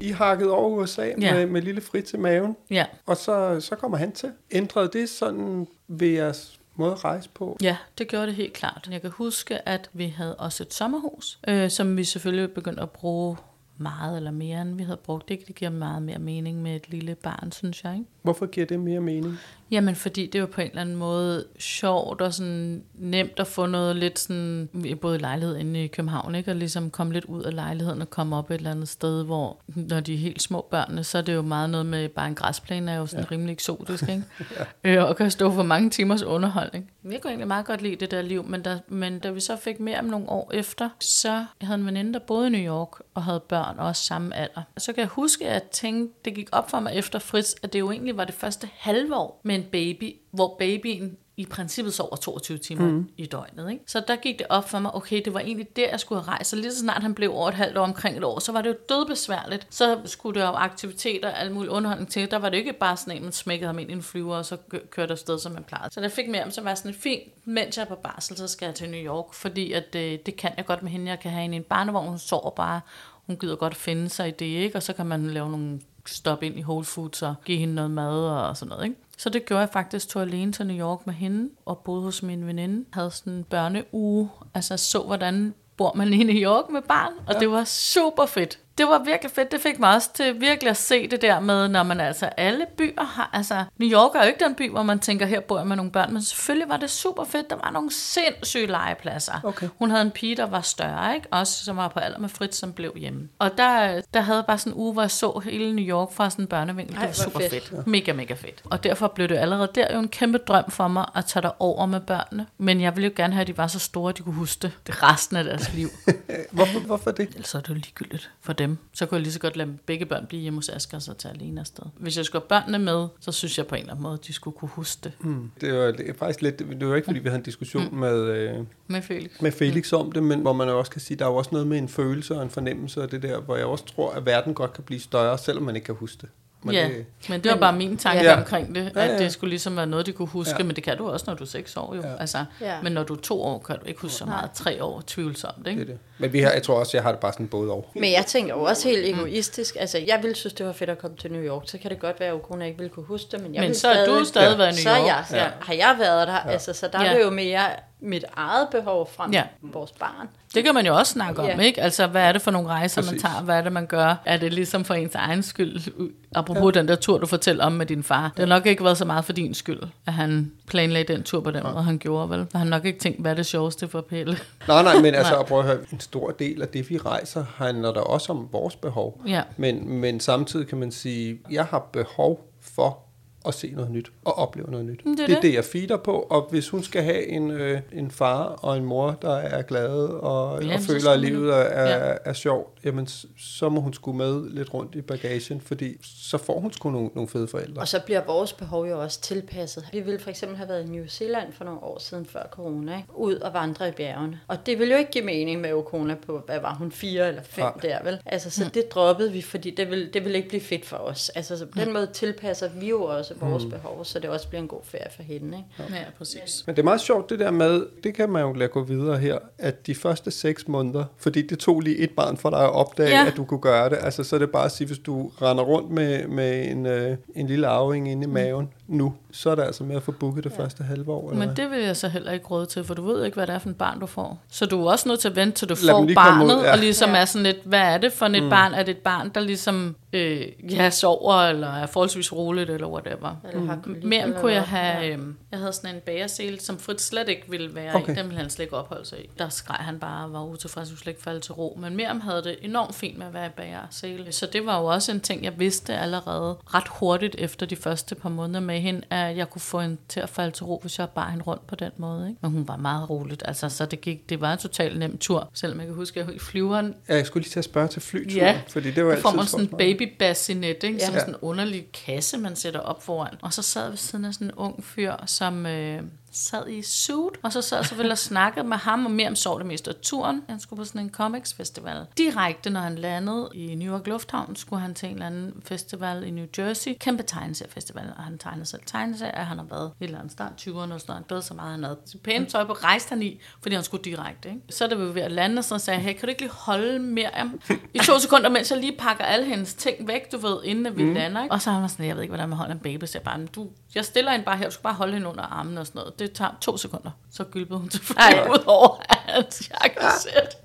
I hakket over USA Ja. med, med lille Fritz i maven, Ja. og så, så kommer han til. Ændrede det sådan ved jeres måde at rejse på? Ja, det gjorde det helt klart. Jeg kan huske, at vi havde også et sommerhus, øh, som vi selvfølgelig begyndte at bruge meget eller mere, end vi havde brugt. Det, det giver meget mere mening med et lille barn, synes jeg. Ikke? Hvorfor giver det mere mening? Jamen, fordi det var på en eller anden måde sjovt og sådan nemt at få noget lidt sådan, vi boede i lejlighed inde i København, ikke? og ligesom komme lidt ud af lejligheden og komme op et eller andet sted, hvor når de er helt små børnene, så er det jo meget noget med, bare en græsplæne er jo sådan ja. rimelig eksotisk, ikke? (laughs) ja. øh, og kan stå for mange timers underholdning. Jeg kunne egentlig meget godt lide det der liv, men da, men da vi så fik mere om nogle år efter, så jeg havde en veninde, der boede i New York og havde børn også samme alder. Så kan jeg huske, at jeg tænkte, det gik op for mig efter Fritz, at det jo egentlig var det første halve år med en baby, hvor babyen i princippet sover 22 timer mm. i døgnet. Ikke? Så der gik det op for mig, okay, det var egentlig der, jeg skulle have rejst. Så lige så snart han blev over et halvt år, omkring et år, så var det jo dødbesværligt. Så skulle der jo aktiviteter og alle mulige underholdning til. Der var det jo ikke bare sådan en, man smækkede ham ind i en flyver, og så kø- kørte afsted, som man plejede. Så der fik mere om, så var sådan fint, mens jeg er på barsel, så skal jeg til New York, fordi at, øh, det kan jeg godt med hende. Jeg kan have hende i en barnevogn, hun sover bare. Hun gider godt finde sig i det, ikke? Og så kan man lave nogle stop ind i Whole Foods og give hende noget mad og sådan noget, ikke? Så det gjorde jeg faktisk, tog alene til New York med hende og boede hos min veninde. Havde sådan en børneuge, altså så hvordan bor man i New York med barn, og ja. det var super fedt. Det var virkelig fedt. Det fik mig også til virkelig at se det der med, når man altså alle byer har, altså New York er jo ikke den by, hvor man tænker, her bor jeg med nogle børn, men selvfølgelig var det super fedt. Der var nogle sindssyge legepladser. Okay. Hun havde en pige, der var større, ikke? Også som var på alder med Fritz, som blev hjemme. Og der, der havde jeg bare sådan en uge, hvor jeg så hele New York fra sådan en børnevinkel. Det Ej, var hvor super fedt. fedt. Mega, mega fedt. Og derfor blev det allerede der jo en kæmpe drøm for mig at tage over med børnene. Men jeg ville jo gerne have, at de var så store, at de kunne huske det, det resten af deres liv. (laughs) Hvorfor, hvorfor det? Ellers er det jo ligegyldigt for dem. Så kunne jeg lige så godt lade begge børn blive hjemme hos Asger og så tage alene afsted. Hvis jeg skulle have børnene med, så synes jeg på en eller anden måde, at de skulle kunne huske det. Mm. Det var er faktisk lidt, det var ikke fordi, vi havde en diskussion mm. med, øh, Med Felix. med Felix om det, men hvor man også kan sige, der er jo også noget med en følelse og en fornemmelse og det der, hvor jeg også tror, at verden godt kan blive større, selvom man ikke kan huske det. Men ja, det, men det var bare min tanke Ja. ja. omkring det, Ja, at ja. det skulle ligesom være noget, de kunne huske, Ja. ja. men det kan du også, når du er seks år jo. Ja. Ja. Altså, Ja. ja. Men når du er to år, kan du ikke huske så meget. Tre år, tvivlsomt, ikke? det er det. Men vi har, jeg tror også, jeg har det bare sådan både over. Men jeg tænker jo også helt egoistisk. Altså, jeg ville synes, det var fedt at komme til New York. Så kan det godt være, at kone ikke ville kunne huske det, men jeg Men så har du stadig Ja. været i så New York. jeg, ja. har jeg været der. Ja. Altså, så der ja. er Ja. det jo mere mit eget behov frem Ja. vores barn. Det kan man jo også snakke om, Ja. ikke? Altså, hvad er det for nogle rejser, Præcis. man tager? Hvad er det, man gør? Er det ligesom for ens egen skyld? Apropos ja. den der tur, du fortæller om med din far. Det har nok ikke været så meget for din skyld, at han planlagde den tur på den måde, han gjorde, vel? For han har nok ikke tænkt, hvad er det sjoveste for Pelle? Nej, nej, men altså, (laughs) prøv at høre, en stor del af det, vi rejser, handler der også om vores behov. Ja. Men, men samtidig kan man sige, jeg har behov for at se noget nyt og opleve noget nyt. det er det er det. det, jeg feeder på, og hvis hun skal have en, øh, en far og en mor, der er glade og, Jamen, og føler, at livet er, er, Ja. er sjovt, jamen så må hun skulle med lidt rundt i bagagen, fordi så får hun sgu nogle, nogle fede forældre. Og så bliver vores behov jo også tilpasset. Vi ville for eksempel have været i New Zealand for nogle år siden før corona, ikke? ud og vandre i bjergene. Og det ville jo ikke give mening med Okona på, hvad var hun, fire eller fem Nej. der, vel? Altså, så det droppede vi, fordi det ville, det ville ikke blive fedt for os. Altså, så på den måde tilpasser vi jo også vores behov, så det også bliver en god ferie for hende, ikke? Ja, præcis. Men det er meget sjovt det der med, det kan man jo lade gå videre her, at de første seks måneder, fordi det tog lige et barn for dig at opdage, ja. Ja. at du kunne gøre det, altså så er det bare at sige, hvis du render rundt med, med en, øh, en lille arving inde i maven nu, så er det altså med at få booket det ja. første halve år. Eller Men det vil jeg så heller ikke råde til, for du ved ikke, hvad det er for et barn, du får. Så du er også nødt til at vente, til du Lad får komme ud, barnet, ja. og ligesom er sådan lidt, hvad er det for et mm. barn? Er det et barn, der ligesom øh, ja, sover, eller er forholdsvis roligt, eller whatever? Eller har kolik, Mere eller kunne jeg have, Ja. øh, jeg havde sådan en bagersele, som Fritz slet ikke ville være Okay. i. Den ville han slet ikke opholde sig i. Der skreg han bare og var utilfreds, og slet ikke falde til ro. Men Miriam havde det enormt fint med at være i bagersele. Så det var jo også en ting, jeg vidste allerede ret hurtigt efter de første par måneder med hende, at jeg kunne få hende til at falde til ro, hvis jeg bar hende rundt på den måde. Ikke? Men hun var meget roligt. Altså, så det, gik, det var en totalt nem tur. Selvom jeg kan huske, at jeg i flyveren Ja, jeg skulle lige til at spørge til flyturen, Ja, fordi det var der får altid man sådan en babybassinet, ikke? Som Ja. sådan en underlig kasse, man sætter op foran. Og så sad jeg ved siden af sådan en ung fyr, som, øh, sad i suit, og så sad jeg selvfølgelig og snakkede med ham, og mere om så det mest af turen. Han skulle på sådan en comics festival. Direkte, når han landede i New York Lufthavn, skulle han til en eller anden festival i New Jersey. Kæmpe tegneseriefestival, og han tegner selv tegneserier. Han har været et eller andet start 20'erne og sådan noget. Han så meget, han havde pænt tøj på, rejste han i, fordi han skulle direkte. Ikke? Så da vi var ved at lande, så sagde jeg, hey, kan du ikke lige holde Miriam i to sekunder, mens jeg lige pakker alle hendes ting væk, du ved, inden vi mm. lander. Ikke? Og så har han sådan, jeg ved ikke, hvordan man holder en baby. Så jeg bare, "Men du, jeg stiller hende bare her, du skal bare holde hende under armen og sådan noget. Det tager to sekunder. Så gylpede hun selvfølgelig ud over hans jakkesæt.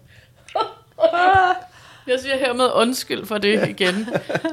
Jeg siger hermed undskyld for det igen.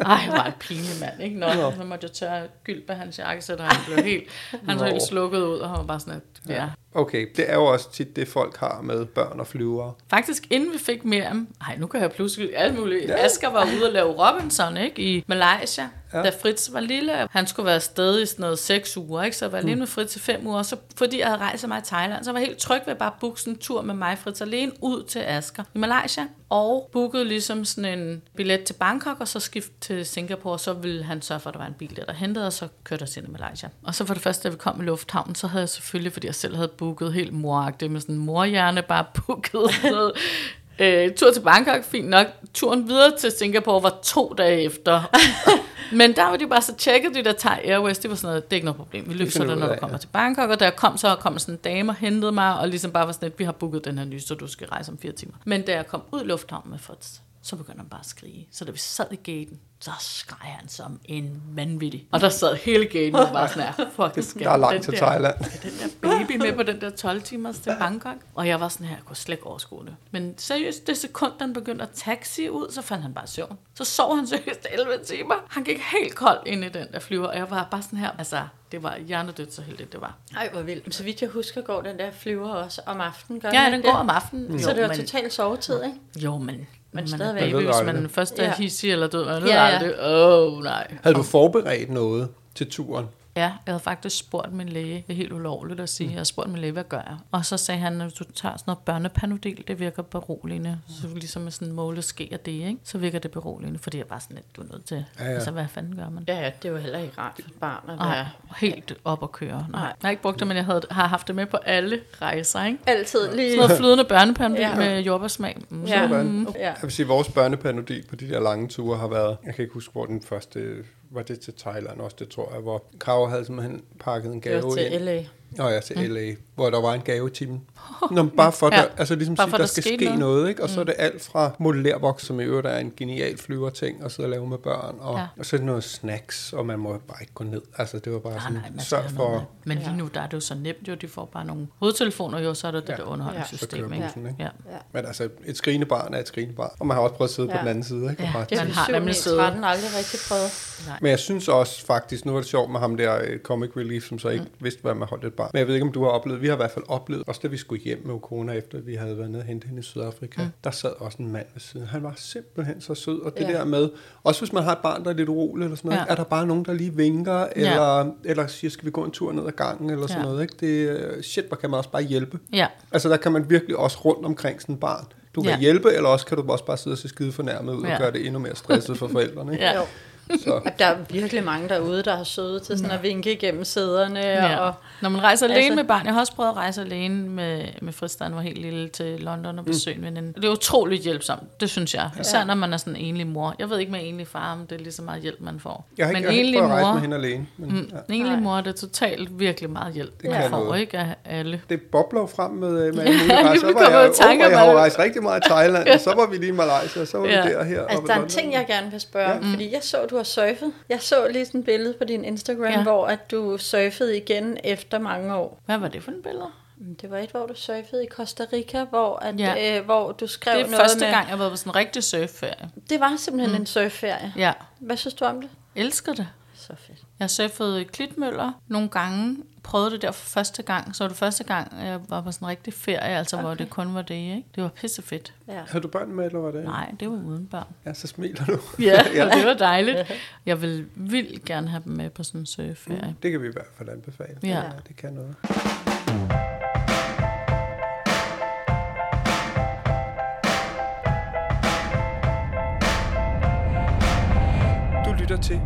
Ej, hvor en pinlig mand, ikke? Nå, så måtte jeg tørre gylpe hans jakkesæt, og han blev helt, han så helt slukket ud, og han var bare sådan, at, ja. Okay, det er jo også tit det, folk har med børn og flyvere. Faktisk inden vi fik Miriam, ej nu kan jeg pludselig alt muligt. Ja. Asger var ude og lave Robinson, ikke? I Malaysia, ja. da Fritz var lille. Han skulle være afsted i sådan noget seks uger, ikke? Så jeg var alene med Fritz i fem uger. Så fordi jeg havde rejst så meget i Thailand, så var jeg helt tryg ved at bare booke sådan en tur med mig, Fritz, alene ud til Asger i Malaysia. Og bookede ligesom sådan en billet til Bangkok, og så skift til Singapore, og så ville han sørge for, at der var en bil der, der hentede, og så kørte jeg til Malaysia. Og så for det første, da vi kom i lufthavnen, så havde jeg selvfølgelig, fordi jeg selv havde booket helt moragtigt med sådan en morhjerne, bare (laughs) booket noget. Øh, tur til Bangkok, fint nok. Turen videre til Singapore var to dage efter. (laughs) Men der var de bare så tjekket, de der Thai Airways, det var sådan noget, det er ikke noget problem. Vi løser det, når du kommer til Bangkok, og da jeg kom, så kom sådan en dame og hentede mig, og ligesom bare var sådan lidt, vi har booket den her nye, så du skal rejse om fire timer. Men da jeg kom ud i lufthavnen med Fritz, så begyndte han bare at skrige. Så da vi sad i gaten, så skreg han som en vanvittig. Og der sad hele gaten og bare sådan her, fuck, skal Der er langt den til der- Thailand. den der baby med på den der 12 timers til Bangkok. Og jeg var sådan her, jeg kunne slet ikke overskue det. Men seriøst, det sekund, den begyndte at taxi ud, så fandt han bare søvn. Så sov han seriøst 11 timer. Han gik helt kold ind i den der flyver, og jeg var bare sådan her, altså, det var hjernedødt så heldigt, det var. Ej, hvor vildt. Så vidt jeg husker, går den der flyver også om aftenen. Gør Ja, den den går det? om aftenen. Så Jo, det var men- totalt sovetid, ikke? Jo, men, men man er stadigvæk. baby, Man hvis aldrig. man først er Ja. hissig eller død, man ved Ja, ja. aldrig, åh oh, nej. Havde du forberedt noget til turen? Ja, jeg havde faktisk spurgt min læge, det er helt ulovligt at sige, jeg havde spurgt min læge, hvad gør jeg? Og så sagde han, at du tager sådan noget børnepanodil, det virker beroligende. Så ligesom med sådan en måleske af det, ikke? så virker det beroligende, fordi jeg bare sådan lidt, du er nødt til, Ja, ja, altså hvad fanden gør man? Ja, ja, det er jo heller ikke rart for barn at være helt op at køre. Nej. Nej. Jeg har ikke brugt det, men jeg havde, har haft det med på alle rejser, ikke? altid lige... Sådan noget flydende børnepanodil Ja. med jordbærsmag. Mm. Ja. Ja. Jeg vil sige, at vores børnepanodil på de der lange ture har været... Jeg kan ikke huske, hvor den første... Var det til Thailand også, det tror jeg, hvor Krav havde simpelthen pakket en gave til ind. LA. Nå ja, til LA, hvor der var en gave i timen. Nå, bare for, Ja. der, altså ligesom Bare sige, for, der der skal ske noget, noget. ikke? Og så er det alt fra modellervoks, som i øvrigt er en genial flyverting, og sidde og lave med børn, og, ja. Ja. og så er det noget snacks, og man må bare ikke gå ned. Altså, det var bare Nej, sådan, nej, sørg for... noget. Men lige nu, der er det jo så nemt jo, de får bare nogle hovedtelefoner jo, så er det det Ja. der underholdningssystem, kører ikke? ikke? Ja. Men altså, et skrigende barn er et skrigende barn. Og man har også prøvet at sidde ja. på Ja. den anden side, ikke? Ja, bare Det har Man har 7, nemlig 9, siddet- 13 aldrig rigtig prøvet. Men jeg synes også faktisk, nu var det sjovt med ham der øh, Comic Relief, som så ikke mm. vidste, hvad man holdt et barn. Men jeg ved ikke, om du har oplevet, vi har i hvert fald oplevet, også da vi skulle hjem med corona, efter vi havde været nede og hente hende i Sydafrika, mm. der sad også en mand ved siden. Han var simpelthen så sød, og det Ja. der med, også hvis man har et barn, der er lidt uroligt eller sådan noget, Ja. ja. er der bare nogen, der lige vinker, eller, eller siger, skal vi gå en tur ned ad gangen, eller sådan Ja. noget, ikke? Det, øh, shit, hvor kan man også bare hjælpe. ja. Altså, der kan man virkelig også rundt omkring sådan et barn. Du kan Ja. hjælpe, eller også kan du også bare sidde og se skide fornærmet ud ja. Ja. og gøre det endnu mere stresset for forældrene. (laughs) Ikke? Ja. Så. Der er virkelig mange derude, der har søde til sådan at vinke igennem sæderne. Ja. Og, Når man rejser alene Altså- med barn, jeg har også prøvet at rejse alene med, med han var helt lille til London og besøge en veninde. Det er utroligt hjælpsomt, det synes jeg. Især når man er sådan en enlig mor. Jeg ved ikke med enlig far, om det er lige så meget hjælp, man får. Jeg har ikke, men jeg har ikke enlig prøvet at rejse mor, med hende alene. Men, mm, ja. en enlig Nej. mor, det er totalt virkelig meget hjælp, kan man får, noget. ikke af alle. det bobler frem med, med (laughs) rejser. Så var jeg, i tanke oh, jeg har rejst rigtig meget i Thailand, og så var vi lige i Malaysia, og så var Ja. vi der her. altså, der er en ting, jeg gerne vil spørge om, fordi jeg så, du har surfet. Jeg så lige sådan et billede på din Instagram, ja. Hvor at du surfede igen efter mange år. Hvad var det for en billede? Mm, Det var et, hvor du surfede i Costa Rica, hvor, at, Ja. øh, hvor du skrev Det er noget første med... gang, jeg har været på sådan en rigtig surfferie. Det var simpelthen mm. en surfferie. Ja, Hvad synes du om det? elsker det. Så fedt. Jeg surfede i Klitmøller nogle gange, prøvede det der for første gang. Så var det første gang, jeg var på sådan en rigtig ferie, altså okay. hvor det kun var det, ikke? Det var pissefedt. Ja. Havde du børn med, eller var det? Nej, det var uden børn. Ja, så smiler du. (laughs) Ja, (laughs) ja. det var dejligt. Jeg vil vildt gerne have dem med på sådan en surfferie. Det kan vi i hvert fald anbefale. Ja. Det kan noget. Du lytter til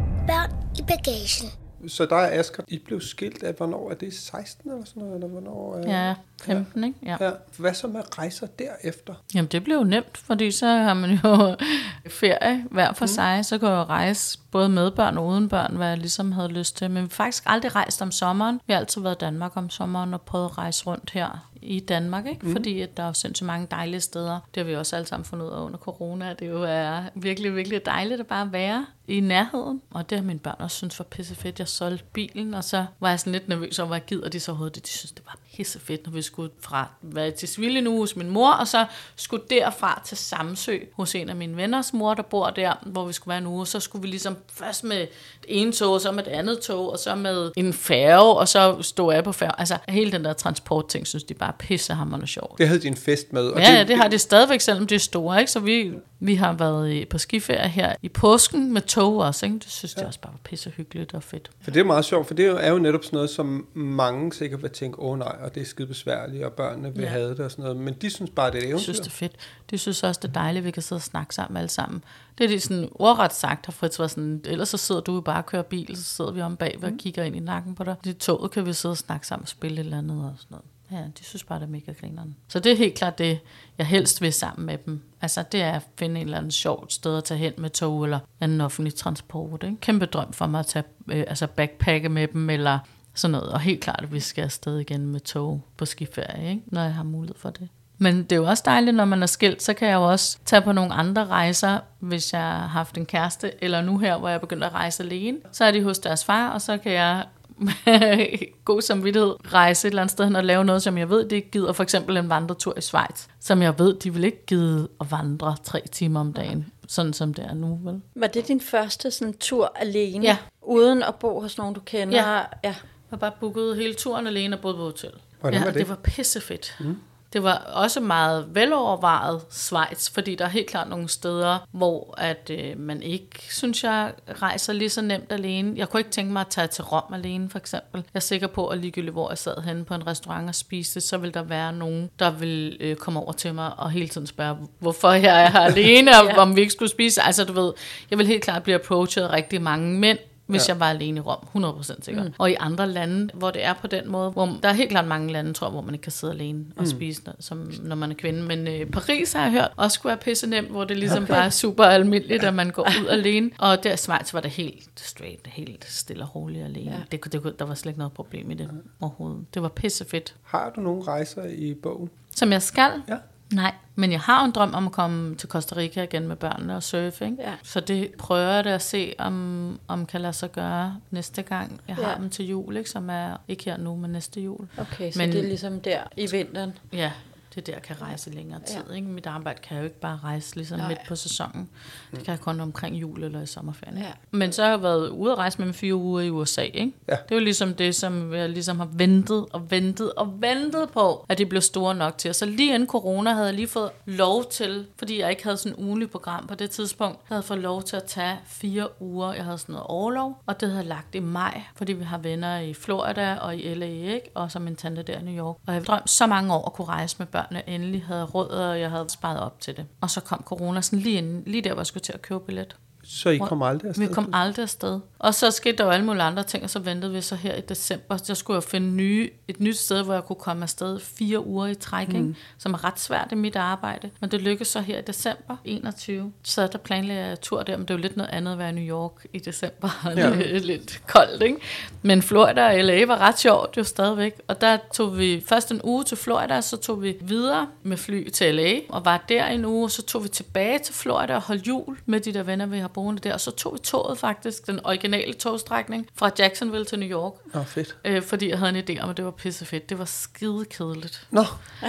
i bagagen. Så der er Asger, I blev skilt af, hvornår er det 16 eller sådan noget, eller hvornår er... Ja, 15, ikke? Ja. ja. Hvad så med rejser derefter? Jamen, det blev jo nemt, fordi så har man jo (laughs) ferie hver for mm. sig. Så kan jeg jo rejse både med børn og uden børn, hvad jeg ligesom havde lyst til. Men vi har faktisk aldrig rejst om sommeren. Vi har altid været i Danmark om sommeren og prøvet at rejse rundt her i Danmark, ikke? Mm. fordi at der er sindssygt mange dejlige steder. Det har vi også alle sammen fundet ud af under corona, det jo er virkelig, virkelig dejligt at bare være i nærheden. Og det har mine børn også synes var pisse fedt. Jeg solgte bilen, og så var jeg sådan lidt nervøs over, hvad gider de så overhovedet. De synes, det var pisse fedt, når vi skulle fra være til Sville nu hos min mor, og så skulle derfra til Samsø hos en af mine venners mor, der bor der, hvor vi skulle være en uge. Så skulle vi ligesom først med et ene tog, og så med et andet tog, og så med en færge, og så stod jeg på færge. Altså hele den der transportting, synes de bare pissehammerende sjovt. Det havde din fest med. Og ja, det, ja, det har det stadigvæk, selvom det er store, ikke? Så vi, vi har været på skiferie her i påsken med tog også, ikke? Det synes ja. jeg også bare var pisse hyggeligt og fedt. For det er meget sjovt, for det er jo netop sådan noget, som mange sikkert vil tænke, åh oh, nej, og det er skide besværligt, og børnene vil ja. have det og sådan noget. Men de synes bare, det er et eventyr. De synes, det er fedt. De synes også, det er dejligt, at vi kan sidde og snakke sammen alle sammen. Det er de sådan ordret sagt, har Fritz var sådan, ellers så sidder du jo bare og kører bil, så sidder vi om bag og mm. kigger ind i nakken på dig. I toget kan vi sidde og snakke sammen og spille et eller andet og sådan noget. Ja, de synes bare, det er mega grineren. Så det er helt klart det, jeg helst vil sammen med dem. Altså, det er at finde en eller anden sjovt sted at tage hen med tog eller anden offentlig transport. Ikke? Kæmpe drøm for mig at tage, øh, altså backpacke med dem, eller sådan noget. Og helt klart, at vi skal afsted igen med tog på skiferie, ikke? når jeg har mulighed for det. Men det er jo også dejligt, når man er skilt, så kan jeg jo også tage på nogle andre rejser, hvis jeg har haft en kæreste, eller nu her, hvor jeg begynder at rejse alene. Så er de hos deres far, og så kan jeg (laughs) god samvittighed rejse et eller andet sted og lave noget, som jeg ved, de ikke gider. For eksempel en vandretur i Schweiz, som jeg ved, de vil ikke give at vandre tre timer om dagen, sådan som det er nu, vel? Var det din første sådan, tur alene? Ja. Uden at bo hos nogen, du kender? Ja. ja. Jeg har bare booket hele turen alene og boet på hotel. Hvordan ja, var det? det var pissefedt. Mm. Det var også meget velovervejet Schweiz, fordi der er helt klart nogle steder, hvor at øh, man ikke, synes jeg, rejser lige så nemt alene. Jeg kunne ikke tænke mig at tage til Rom alene, for eksempel. Jeg er sikker på, at ligegyldigt hvor jeg sad henne på en restaurant og spiste, så vil der være nogen, der vil øh, komme over til mig og hele tiden spørge, hvorfor jeg er her alene, og (laughs) ja. om vi ikke skulle spise. Altså du ved, jeg vil helt klart blive approachet rigtig mange mænd, hvis ja. jeg var alene i Rom, 100% sikker. Mm. Og i andre lande, hvor det er på den måde, hvor der er helt klart mange lande, tror jeg, hvor man ikke kan sidde alene og mm. spise, når, som, når man er kvinde. Men øh, Paris har jeg hørt også skulle være pisse nemt, hvor det ligesom okay. bare er super almindeligt, at man går ud (laughs) alene. Og der i Schweiz var det helt straight, helt stille og roligt alene. Ja. Det, det, der var slet ikke noget problem i det ja. overhovedet. Det var pisse fedt. Har du nogle rejser i bogen? Som jeg skal? Ja. Nej, men jeg har en drøm om at komme til Costa Rica igen med børnene og surfe. Ikke? Ja. Så det prøver jeg at se, om, om kan lade sig gøre næste gang. Jeg har ja. dem til jul, ikke? som er ikke her nu, men næste jul. Okay, så men, det er ligesom der i vinteren? Ja, det er der, kan rejse længere tid. Ja. Ikke? Mit arbejde kan jo ikke bare rejse ligesom Nej. midt på sæsonen. Det kan jeg kun omkring jul eller i sommerferien. Ja. Men så har jeg været ude at rejse med fire uger i USA. Ikke? Ja. Det er jo ligesom det, som jeg ligesom har ventet og ventet og ventet på, at det blev store nok til. Så lige inden corona havde jeg lige fået lov til, fordi jeg ikke havde sådan et ugenligt program på det tidspunkt, havde jeg fået lov til at tage fire uger. Jeg havde sådan noget overlov, og det havde jeg lagt i maj, fordi vi har venner i Florida og i LA, ikke? og som min tante der i New York. Og jeg drømte så mange år at kunne rejse med børn børnene endelig havde råd, og jeg havde sparet op til det. Og så kom corona sådan lige, inden, lige der, hvor jeg skulle til at købe billet. Så I kom aldrig afsted? Vi kom aldrig afsted. Og så skete der jo alle mulige andre ting, og så ventede vi så her i december. Så skulle jeg finde nye, et nyt sted, hvor jeg kunne komme afsted fire uger i træk, mm. som er ret svært i mit arbejde. Men det lykkedes så her i december 21. Så der planlagde jeg tur der, men det var lidt noget andet at være i New York i december. (laughs) Ja. lidt, lidt koldt, ikke? Men Florida og LA var ret sjovt jo stadigvæk. Og der tog vi først en uge til Florida, så tog vi videre med fly til LA, og var der en uge, så tog vi tilbage til Florida og holdt jul med de der venner, vi har boende der. Og så tog vi toget faktisk, den originale togstrækning, fra Jacksonville til New York. Nå, fedt. Øh, fordi jeg havde en idé om, at det var pisse fedt. Det var skide kedeligt. Nå,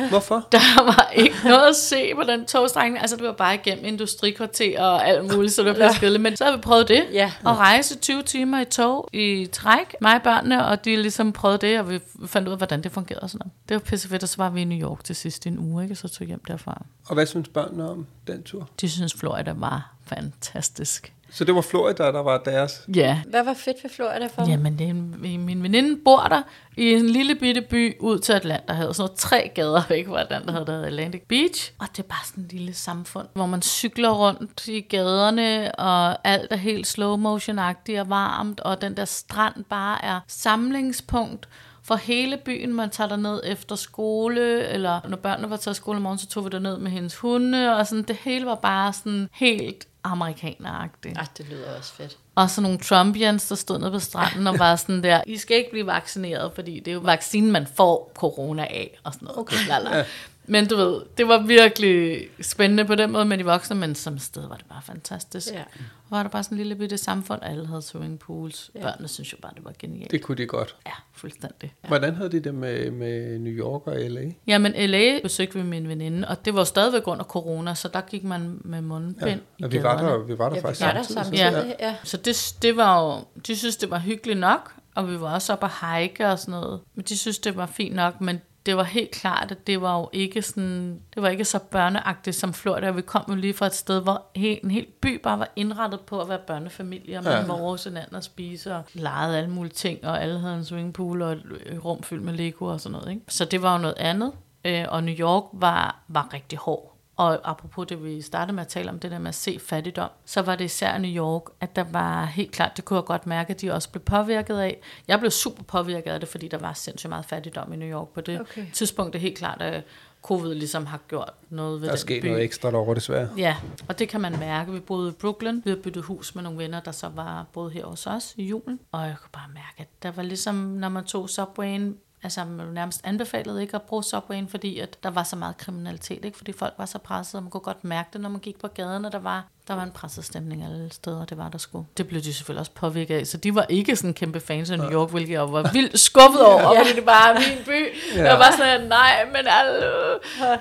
hvorfor? (laughs) Der var ikke noget at se på den togstrækning. Altså, det var bare igennem industrikvarter og alt muligt, så det var pisse. Men så har vi prøvet det. Ja. At rejse 20 timer i tog i træk. Mig og børnene, og de ligesom prøvede det, og vi fandt ud af, hvordan det fungerede. Og sådan noget. Det var pisse fedt, og så var vi i New York til sidst i en uge, ikke? og så tog hjem derfra. Og hvad synes børnene om den tur? De synes, Florida var fantastisk. Så det var Florida, der var deres? Ja. Hvad var fedt ved Florida for Jamen, det er en, min veninde bor der i en lille bitte by ud til Atlanterhavet. Sådan noget tre gader væk fra Atlanterhavet, der hedder Atlantic Beach. Og det er bare sådan en lille samfund, hvor man cykler rundt i gaderne, og alt er helt slow motion-agtigt og varmt, og den der strand bare er samlingspunkt for hele byen. Man tager der ned efter skole, eller når børnene var taget skole om morgenen, så tog vi der ned med hendes hunde, og sådan, det hele var bare sådan helt amerikaneragtigt. Ej, det lyder også fedt. Og så nogle Trumpians, der stod nede på stranden og var sådan der, I skal ikke blive vaccineret, fordi det er jo vaccinen, man får corona af, og sådan noget. Okay. Lala. Men du ved, det var virkelig spændende på den måde med de voksne, men som sted var det bare fantastisk. Ja. Og var der bare sådan en lille bitte samfund, alle havde swimmingpools. Ja. Børnene synes jo bare, det var genialt. Det kunne de godt. Ja, fuldstændig. Ja. Hvordan havde de det med, med New York og LA? Jamen, LA besøgte vi min veninde, og det var stadigvæk under corona, så der gik man med mundbind Ja, i og vi var der, vi var der Ja, vi faktisk var der samtidig. samtidig. Ja. Ja. Så det, det var jo, de synes, det var hyggeligt nok, og vi var også oppe at hike og sådan noget. Men de synes, det var fint nok, men det var helt klart, at det var jo ikke sådan, det var ikke så børneagtigt som Florida. Vi kom jo lige fra et sted, hvor he, en hel by bare var indrettet på at være børnefamilie, og man Ja. var hos hinanden og spise og legede alle mulige ting, og alle havde en swimmingpool og et rum fyldt med Lego og sådan noget. Ikke? Så det var jo noget andet, øh, og New York var, var rigtig hård. Og apropos det, vi startede med at tale om, det der med at se fattigdom, så var det især i New York, at der var helt klart, det kunne jeg godt mærke, at de også blev påvirket af. Jeg blev super påvirket af det, fordi der var sindssygt meget fattigdom i New York på det Okay. tidspunkt. Det er helt klart, at covid ligesom har gjort noget ved Der er den sket by. noget ekstra derovre, desværre. Ja, og det kan man mærke. Vi boede i Brooklyn. Vi havde byttet hus med nogle venner, der så var boet her hos os i julen. Og jeg kunne bare mærke, at der var ligesom, når man tog Subwayen, altså man blev nærmest anbefalet ikke at bruge Subwayen, fordi at der var så meget kriminalitet, ikke? fordi folk var så pressede, og man kunne godt mærke det, når man gik på gaden, og der var, der var en presset stemning alle steder, det var der sgu. Det blev de selvfølgelig også påvirket af, så de var ikke sådan kæmpe fans af New York, hvilket jeg var vildt skuffet over, fordi det bare er min by. Ja. Jeg var sådan, nej, men alle...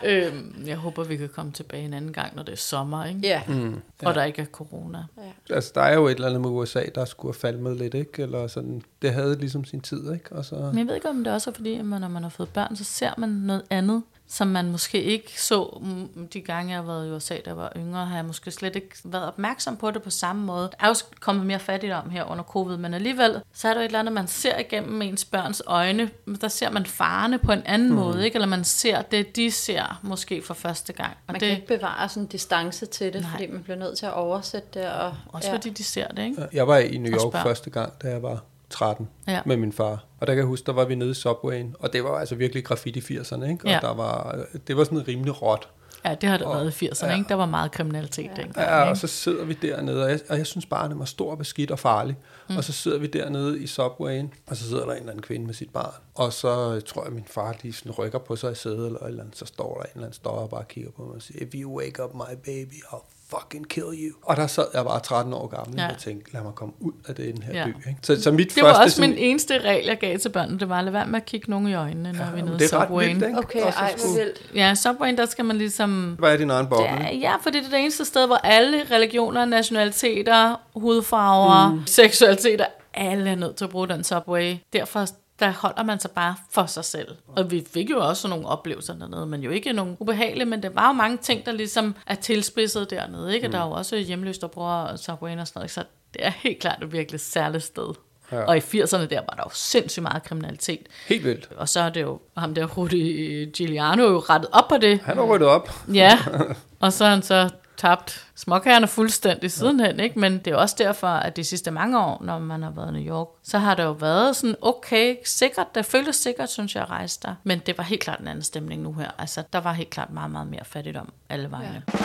øhm, jeg håber, vi kan komme tilbage en anden gang, når det er sommer, ikke? Ja. Mm. Og der ikke er corona. Altså, der er jo et eller andet med USA, der skulle have falmet lidt, ikke? Eller sådan, det havde ligesom sin tid, ikke? Og så... Men jeg ved ikke, om det også er fordi, at man, når man har fået børn, så ser man noget andet, som man måske ikke så mm, de gange, jeg har været i USA, da jeg var yngre, har jeg måske slet ikke været opmærksom på det på samme måde. Der er jo kommet mere fattigdom her under covid, men alligevel, så er der jo et eller andet, man ser igennem ens børns øjne. Der ser man farne på en anden Mm. måde, ikke? eller man ser det, de ser måske for første gang. Og Man det kan ikke bevare sådan en distance til det, Nej. fordi man bliver nødt til at oversætte det. Og, også fordi de ser det, ikke? Jeg var i New York første gang, da jeg var 13 Ja. med min far. Og der kan jeg huske, der var vi nede i Subwayen, og det var altså virkelig graffiti i 80'erne, ikke? Og Ja. der var, det var sådan rimelig råt. Ja, det har der Og- været i 80'erne, ja. ikke? Der var meget kriminalitet ja. dengang. Ja, og så sidder vi dernede, og jeg, og jeg synes bare, den var stor og beskidt og farlig. Mm. Og så sidder vi dernede i Subwayen, og så sidder der en eller anden kvinde med sit barn. Og så tror jeg, at min far lige sådan rykker på sig i sædet, eller eller andet, så står der en eller anden står og bare kigger på mig og siger, if you wake up my baby, I'll fucking kill you. Og der sad jeg bare 13 år gammel, Ja. og jeg tænkte, lad mig komme ud af den her Ja. by. Ikke? Så, så mit Det var første... også sådan- min eneste regel, jeg gav til børnene. Det var at lade være med at kigge nogen i øjnene, når ja, vi er nede i Subwayen. vildt? Okay, Og så ej, hvor skulle- vildt. Ja, Subwayen, der skal man ligesom... Hvad er din egen boble? Ja, ja, for det er det eneste sted, hvor alle religioner, nationaliteter, hudfarver, mm. seksualiteter, alle er nødt til at bruge den Subway. Derfor der holder man sig bare for sig selv. Og vi fik jo også nogle oplevelser dernede, men jo ikke nogle ubehagelige, men det var jo mange ting, der ligesom er tilspidset dernede, ikke? Og Mm. der er jo også hjemløst, der bruger Subway og sådan noget, så det er helt klart et virkelig særligt sted. Ja. Og i 80'erne der var der jo sindssygt meget kriminalitet. Helt vildt. Og så er det jo ham der Rudy Giuliano jo rettet op på det. Han har ryddet op. Ja, (laughs) og så har han så tabt småkagerne fuldstændig sidenhen, ikke? Men det er også derfor, at de sidste mange år, når man har været i New York, så har det jo været sådan, okay, sikkert, det føltes sikkert, synes jeg, at rejse der. Men det var helt klart en anden stemning nu her. Altså, der var helt klart meget, meget mere fattigdom alle vegne. Ja.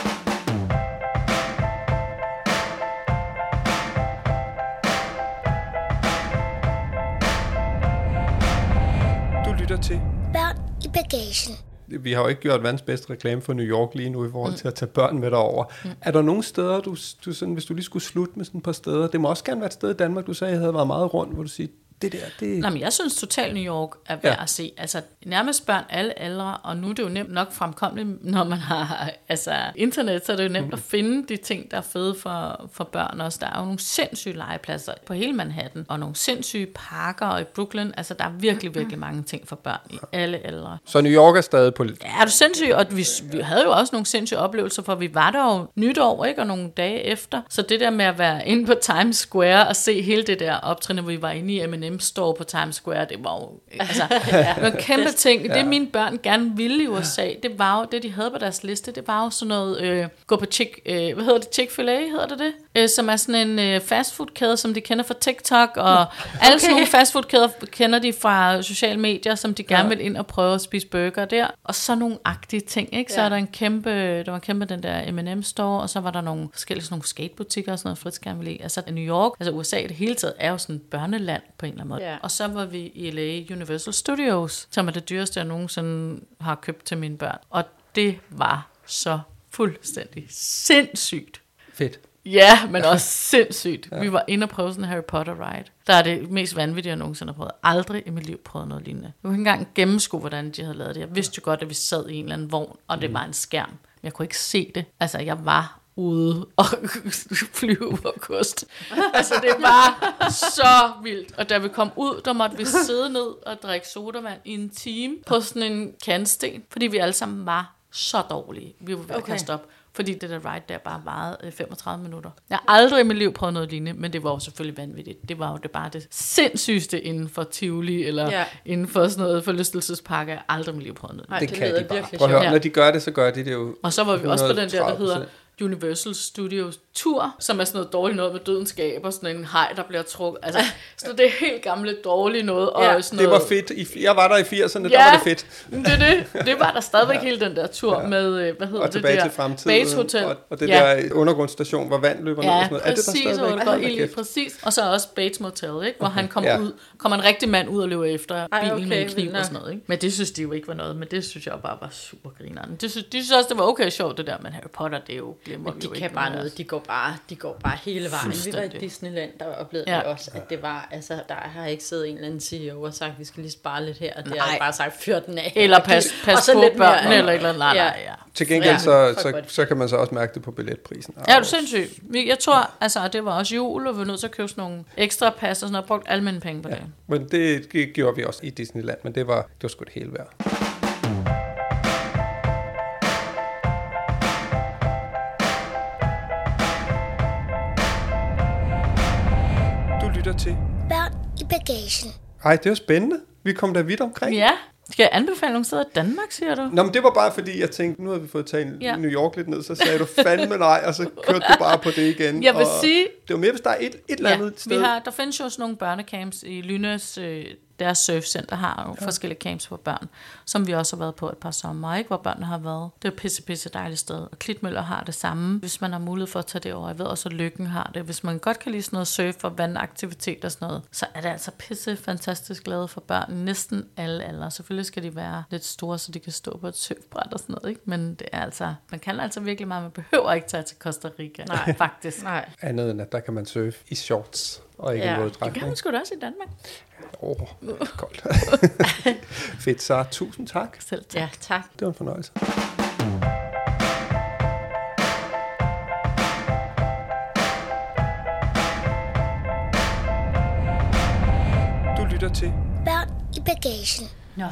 Du lytter til Børn i bagagen. Vi har jo ikke gjort verdens bedste reklame for New York lige nu i forhold til at tage børn med derover. Mm. Er der nogle steder, du, du sådan, hvis du lige skulle slutte med sådan et par steder, det må også gerne være et sted i Danmark, du sagde, jeg havde været meget rundt, hvor du siger, det der, det... Nå, men jeg synes totalt New York er værd Ja. at se. Altså, nærmest børn alle aldre, og nu er det jo nemt nok fremkommeligt, når man har altså, internet, så er det jo nemt at finde de ting, der er fede for, for børn også. Der er jo nogle sindssyge legepladser på hele Manhattan, og nogle sindssyge parker og i Brooklyn. Altså, der er virkelig, virkelig mange ting for børn i alle aldre. Så New York er stadig på. Ja, er du sindssyg? Og vi, vi havde jo også nogle sindssyge oplevelser, for vi var der jo nytår, ikke? Og nogle dage efter. Så det der med at være inde på Times Square og se hele det der optrin, hvor vi var inde i M&M store på Times Square, det var jo (laughs) altså, det var en kæmpe ting. Det mine børn gerne ville i USA, det var jo, det de havde på deres liste, det var jo sådan noget, øh, gå på Chick, øh, hvad hedder det, Chick-fil-A, hedder det det? Øh, som er sådan en øh, fastfood-kæde, som de kender fra TikTok, og alle sådan nogle fastfood-kæder kender de fra sociale medier, som de gerne vil ind og prøve at spise burger der. Og så nogle agtige ting, ikke? Så Ja. er der en kæmpe, der var en kæmpe den der M&M store, og så var der nogle forskellige sådan nogle skatebutikker og sådan noget, Fritz gerne ville i. Altså New York, altså USA det hele taget, er jo sådan et børneland på en eller anden måde. Ja. Og så var vi i LA Universal Studios, som er det dyreste, jeg nogensinde har købt til mine børn. Og det var så fuldstændig sindssygt. Fedt. Ja, men også sindssygt. Ja. Vi var inde og prøve sådan en Harry Potter ride. Der er det mest vanvittige, jeg nogensinde har prøvet. Aldrig i mit liv prøvet noget lignende. Jeg kunne ikke engang gennemskue, hvordan de havde lavet det. Jeg vidste jo godt, at vi sad i en eller anden vogn, og det var en skærm. Men jeg kunne ikke se det. Altså, jeg var ude og (laughs) flyve på kost. Altså, det var så vildt. Og da vi kom ud, der måtte vi sidde ned og drikke sodavand i en time på sådan en kantsten, fordi vi alle sammen var så dårlige. Vi var ved at Okay. kaste op. Fordi det der ride der bare varede øh, 35 minutter. Jeg har aldrig i mit liv prøvet noget lignende, men det var jo selvfølgelig vanvittigt. Det var jo det bare det sindssygste inden for Tivoli, eller ja. Ja. inden for sådan noget forlystelsespark. Jeg har aldrig i mit liv prøvet noget. Nej, Det, det kan lyder de bare. virkelig Prøv at høre, sjovt. når de gør det, så gør de det jo Og så var vi også på den der, der 130%. hedder Universal Studios Tour, som er sådan noget dårligt noget med dødens skaber, sådan en hej, der bliver trukket. Altså, (laughs) så det er helt gamle dårlige noget. Og Ja, sådan Det noget, var fedt. I- Jeg var der i 80'erne, der Ja. var det fedt. Det er det. (laughs) Det var der stadigvæk hele den der tur med, øh, hvad hedder Og det der? til fremtiden. Bates Hotel. Og, og det ja. der undergrundsstation, hvor vand løber ned og Ja, sådan noget. Er det der præcis, stadigvæk? det ild kæft. præcis. Og så også Bates Motel, ikke? hvor han kom Ja. ud, kommer en rigtig mand ud og løber efter Ej, bilen med okay, en kniv vildt og sådan noget. Ikke? Men det synes de jo ikke var noget, men det synes jeg bare var super grineren. Det synes, de synes også, det var okay sjovt det der, men Harry Potter, det er jo glemmer vi De jo kan ikke. bare men noget, altså- de går bare, de går bare hele vejen. Vi var i. Disneyland, der oplevede Ja. ja. også, at det var, altså, der har ikke siddet en eller anden CEO og sagt, vi skal lige spare lidt her, og det har bare sagt, fyr den af. Eller pas, pas og så på lidt mere- børnene eller et eller andet. Nej, Ja. nej, ja. Til gengæld, Ja, så, så, er det så kan man så også mærke det på billetprisen. Ja, er du sindssyg? Vi- Jeg tror, altså, det var også jul, og vi var nødt til at købe sådan nogle ekstra pas og sådan noget, og brugt alle mine penge på det. Men det, det gjorde vi også i Disneyland, men det var, det var sgu det hele værd. I bagagen. Ej, det var spændende. Vi kom da vidt omkring. Ja. Skal jeg anbefale nogle steder i Danmark, siger du? Nå, men det var bare fordi, jeg tænkte, nu har vi fået taget Ja. ja. New York lidt ned, så sagde du fandme nej, og så kørte du bare på det igen. Jeg vil og sige- Det var mere, hvis der er et, et eller Ja, andet vi sted. har, der findes jo sådan nogle børnecamps i Lynes, øh, deres surfcenter har jo ja. forskellige camps for børn, som vi også har været på et par sommer, ikke? hvor børnene har været. Det er et pisse, pisse dejligt sted. Og Klitmøller har det samme, hvis man har mulighed for at tage det over. Jeg ved også, at Lykken har det. Hvis man godt kan lide sådan noget surf og vandaktivitet og sådan noget, så er det altså pisse fantastisk lavet for børn. Næsten alle aldre. Selvfølgelig skal de være lidt store, så de kan stå på et surfbræt og sådan noget. Ikke? Men det er altså, man kan altså virkelig meget. Man behøver ikke tage til Costa Rica. Nej, faktisk. Nej. Andet end, at der kan man surfe i shorts, og ikke Ja, våddragt. Det kan man sgu da også i Danmark. Åh, oh, koldt. (laughs) Fedt, så tusind tak. Selv tak. Ja, tak. Det var en fornøjelse. Du lytter til. Børn i bagagen. Nå,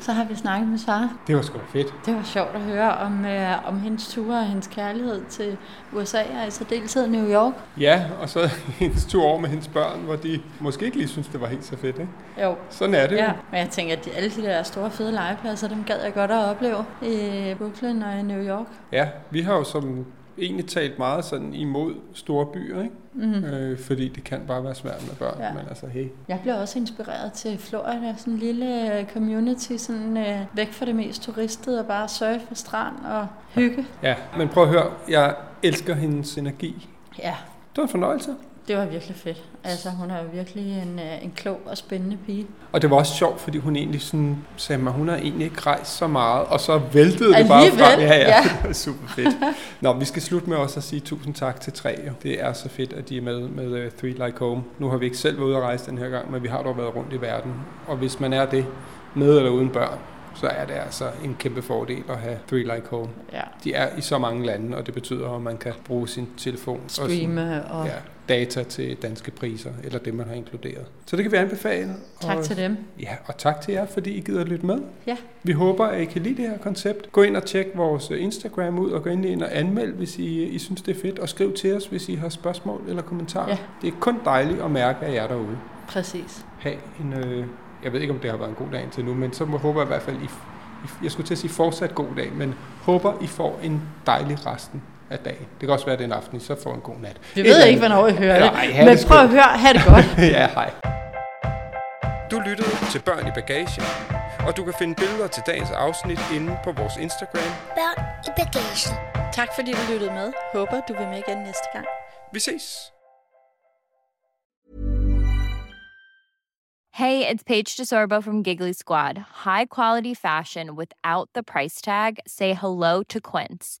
så har vi snakket med Sara. Det var sgu fedt. Det var sjovt at høre om, øh, om hendes ture og hendes kærlighed til USA, og i særdeleshed New York. Ja, og så (laughs) hendes to år med hendes børn, hvor de måske ikke lige synes, det var helt så fedt, ikke? Jo. Sådan er det Ja, jo. men jeg tænker, at de, alle de der store fede legepladser, dem gad jeg godt at opleve i Brooklyn og i New York. Ja, vi har jo som egentlig talt meget sådan imod store byer, ikke? Mm. Øh, fordi det kan bare være svært med børn, Ja. ja. men altså hey. Jeg blev også inspireret til Florida, sådan en lille øh, community, sådan øh, væk fra det mest turistede, og bare surfe og strand og hygge. Ja, men prøv at høre, jeg elsker hendes energi. Ja, Det var en fornøjelse. Det var virkelig fedt. Altså, hun er jo virkelig en, øh, en klog og spændende pige. Og det var også sjovt, fordi hun egentlig sådan sagde, at hun har egentlig ikke rejst så meget, og så væltede det bare frem. Ja, ja, ja. (laughs) super fedt. Nå, vi skal slutte med også at sige tusind tak til tre. Det er så fedt, at de er med med uh, Three Like Home. Nu har vi ikke selv været ude at rejse den her gang, men vi har dog været rundt i verden. Og hvis man er det, med eller uden børn, så er det altså en kæmpe fordel at have Three Like Home. Ja. De er i så mange lande, og det betyder, at man kan bruge sin telefon og sin, Streame og... ja, data til danske priser, eller det, man har inkluderet. Så det kan vi anbefale. Tak og, til dem. Ja, og tak til jer, fordi I gider lytte med. Ja. Vi håber, at I kan lide det her koncept. Gå ind og tjek vores øh, Instagram ud, og gå ind ind og anmeld, hvis I, I synes, det er fedt. Og skriv til os, hvis I har spørgsmål eller kommentarer. Ja. Det er kun dejligt at mærke, at jer derude. Præcis. Ha' en, øh, jeg ved ikke, om det har været en god dag indtil nu, men så må- håber jeg i hvert fald, I, I, jeg skulle til at sige fortsat god dag, men håber, I får en dejlig resten af dagen. Det kan også være, at det er en aften, I så får en god nat. Vi Et ved eller ikke, hvornår I hører det. Nej, Men det prøv at høre, ha' det godt. (laughs) ja, hej. Du lyttede til Børn i Bagagen, og du kan finde billeder til dagens afsnit inde på vores Instagram. Børn i bagagen. Tak fordi du lyttede med. Håber, du vil med igen næste gang. Vi ses! Hey, it's Paige DeSorbo from Giggly Squad. High quality fashion without the price tag. Say hello to Quince.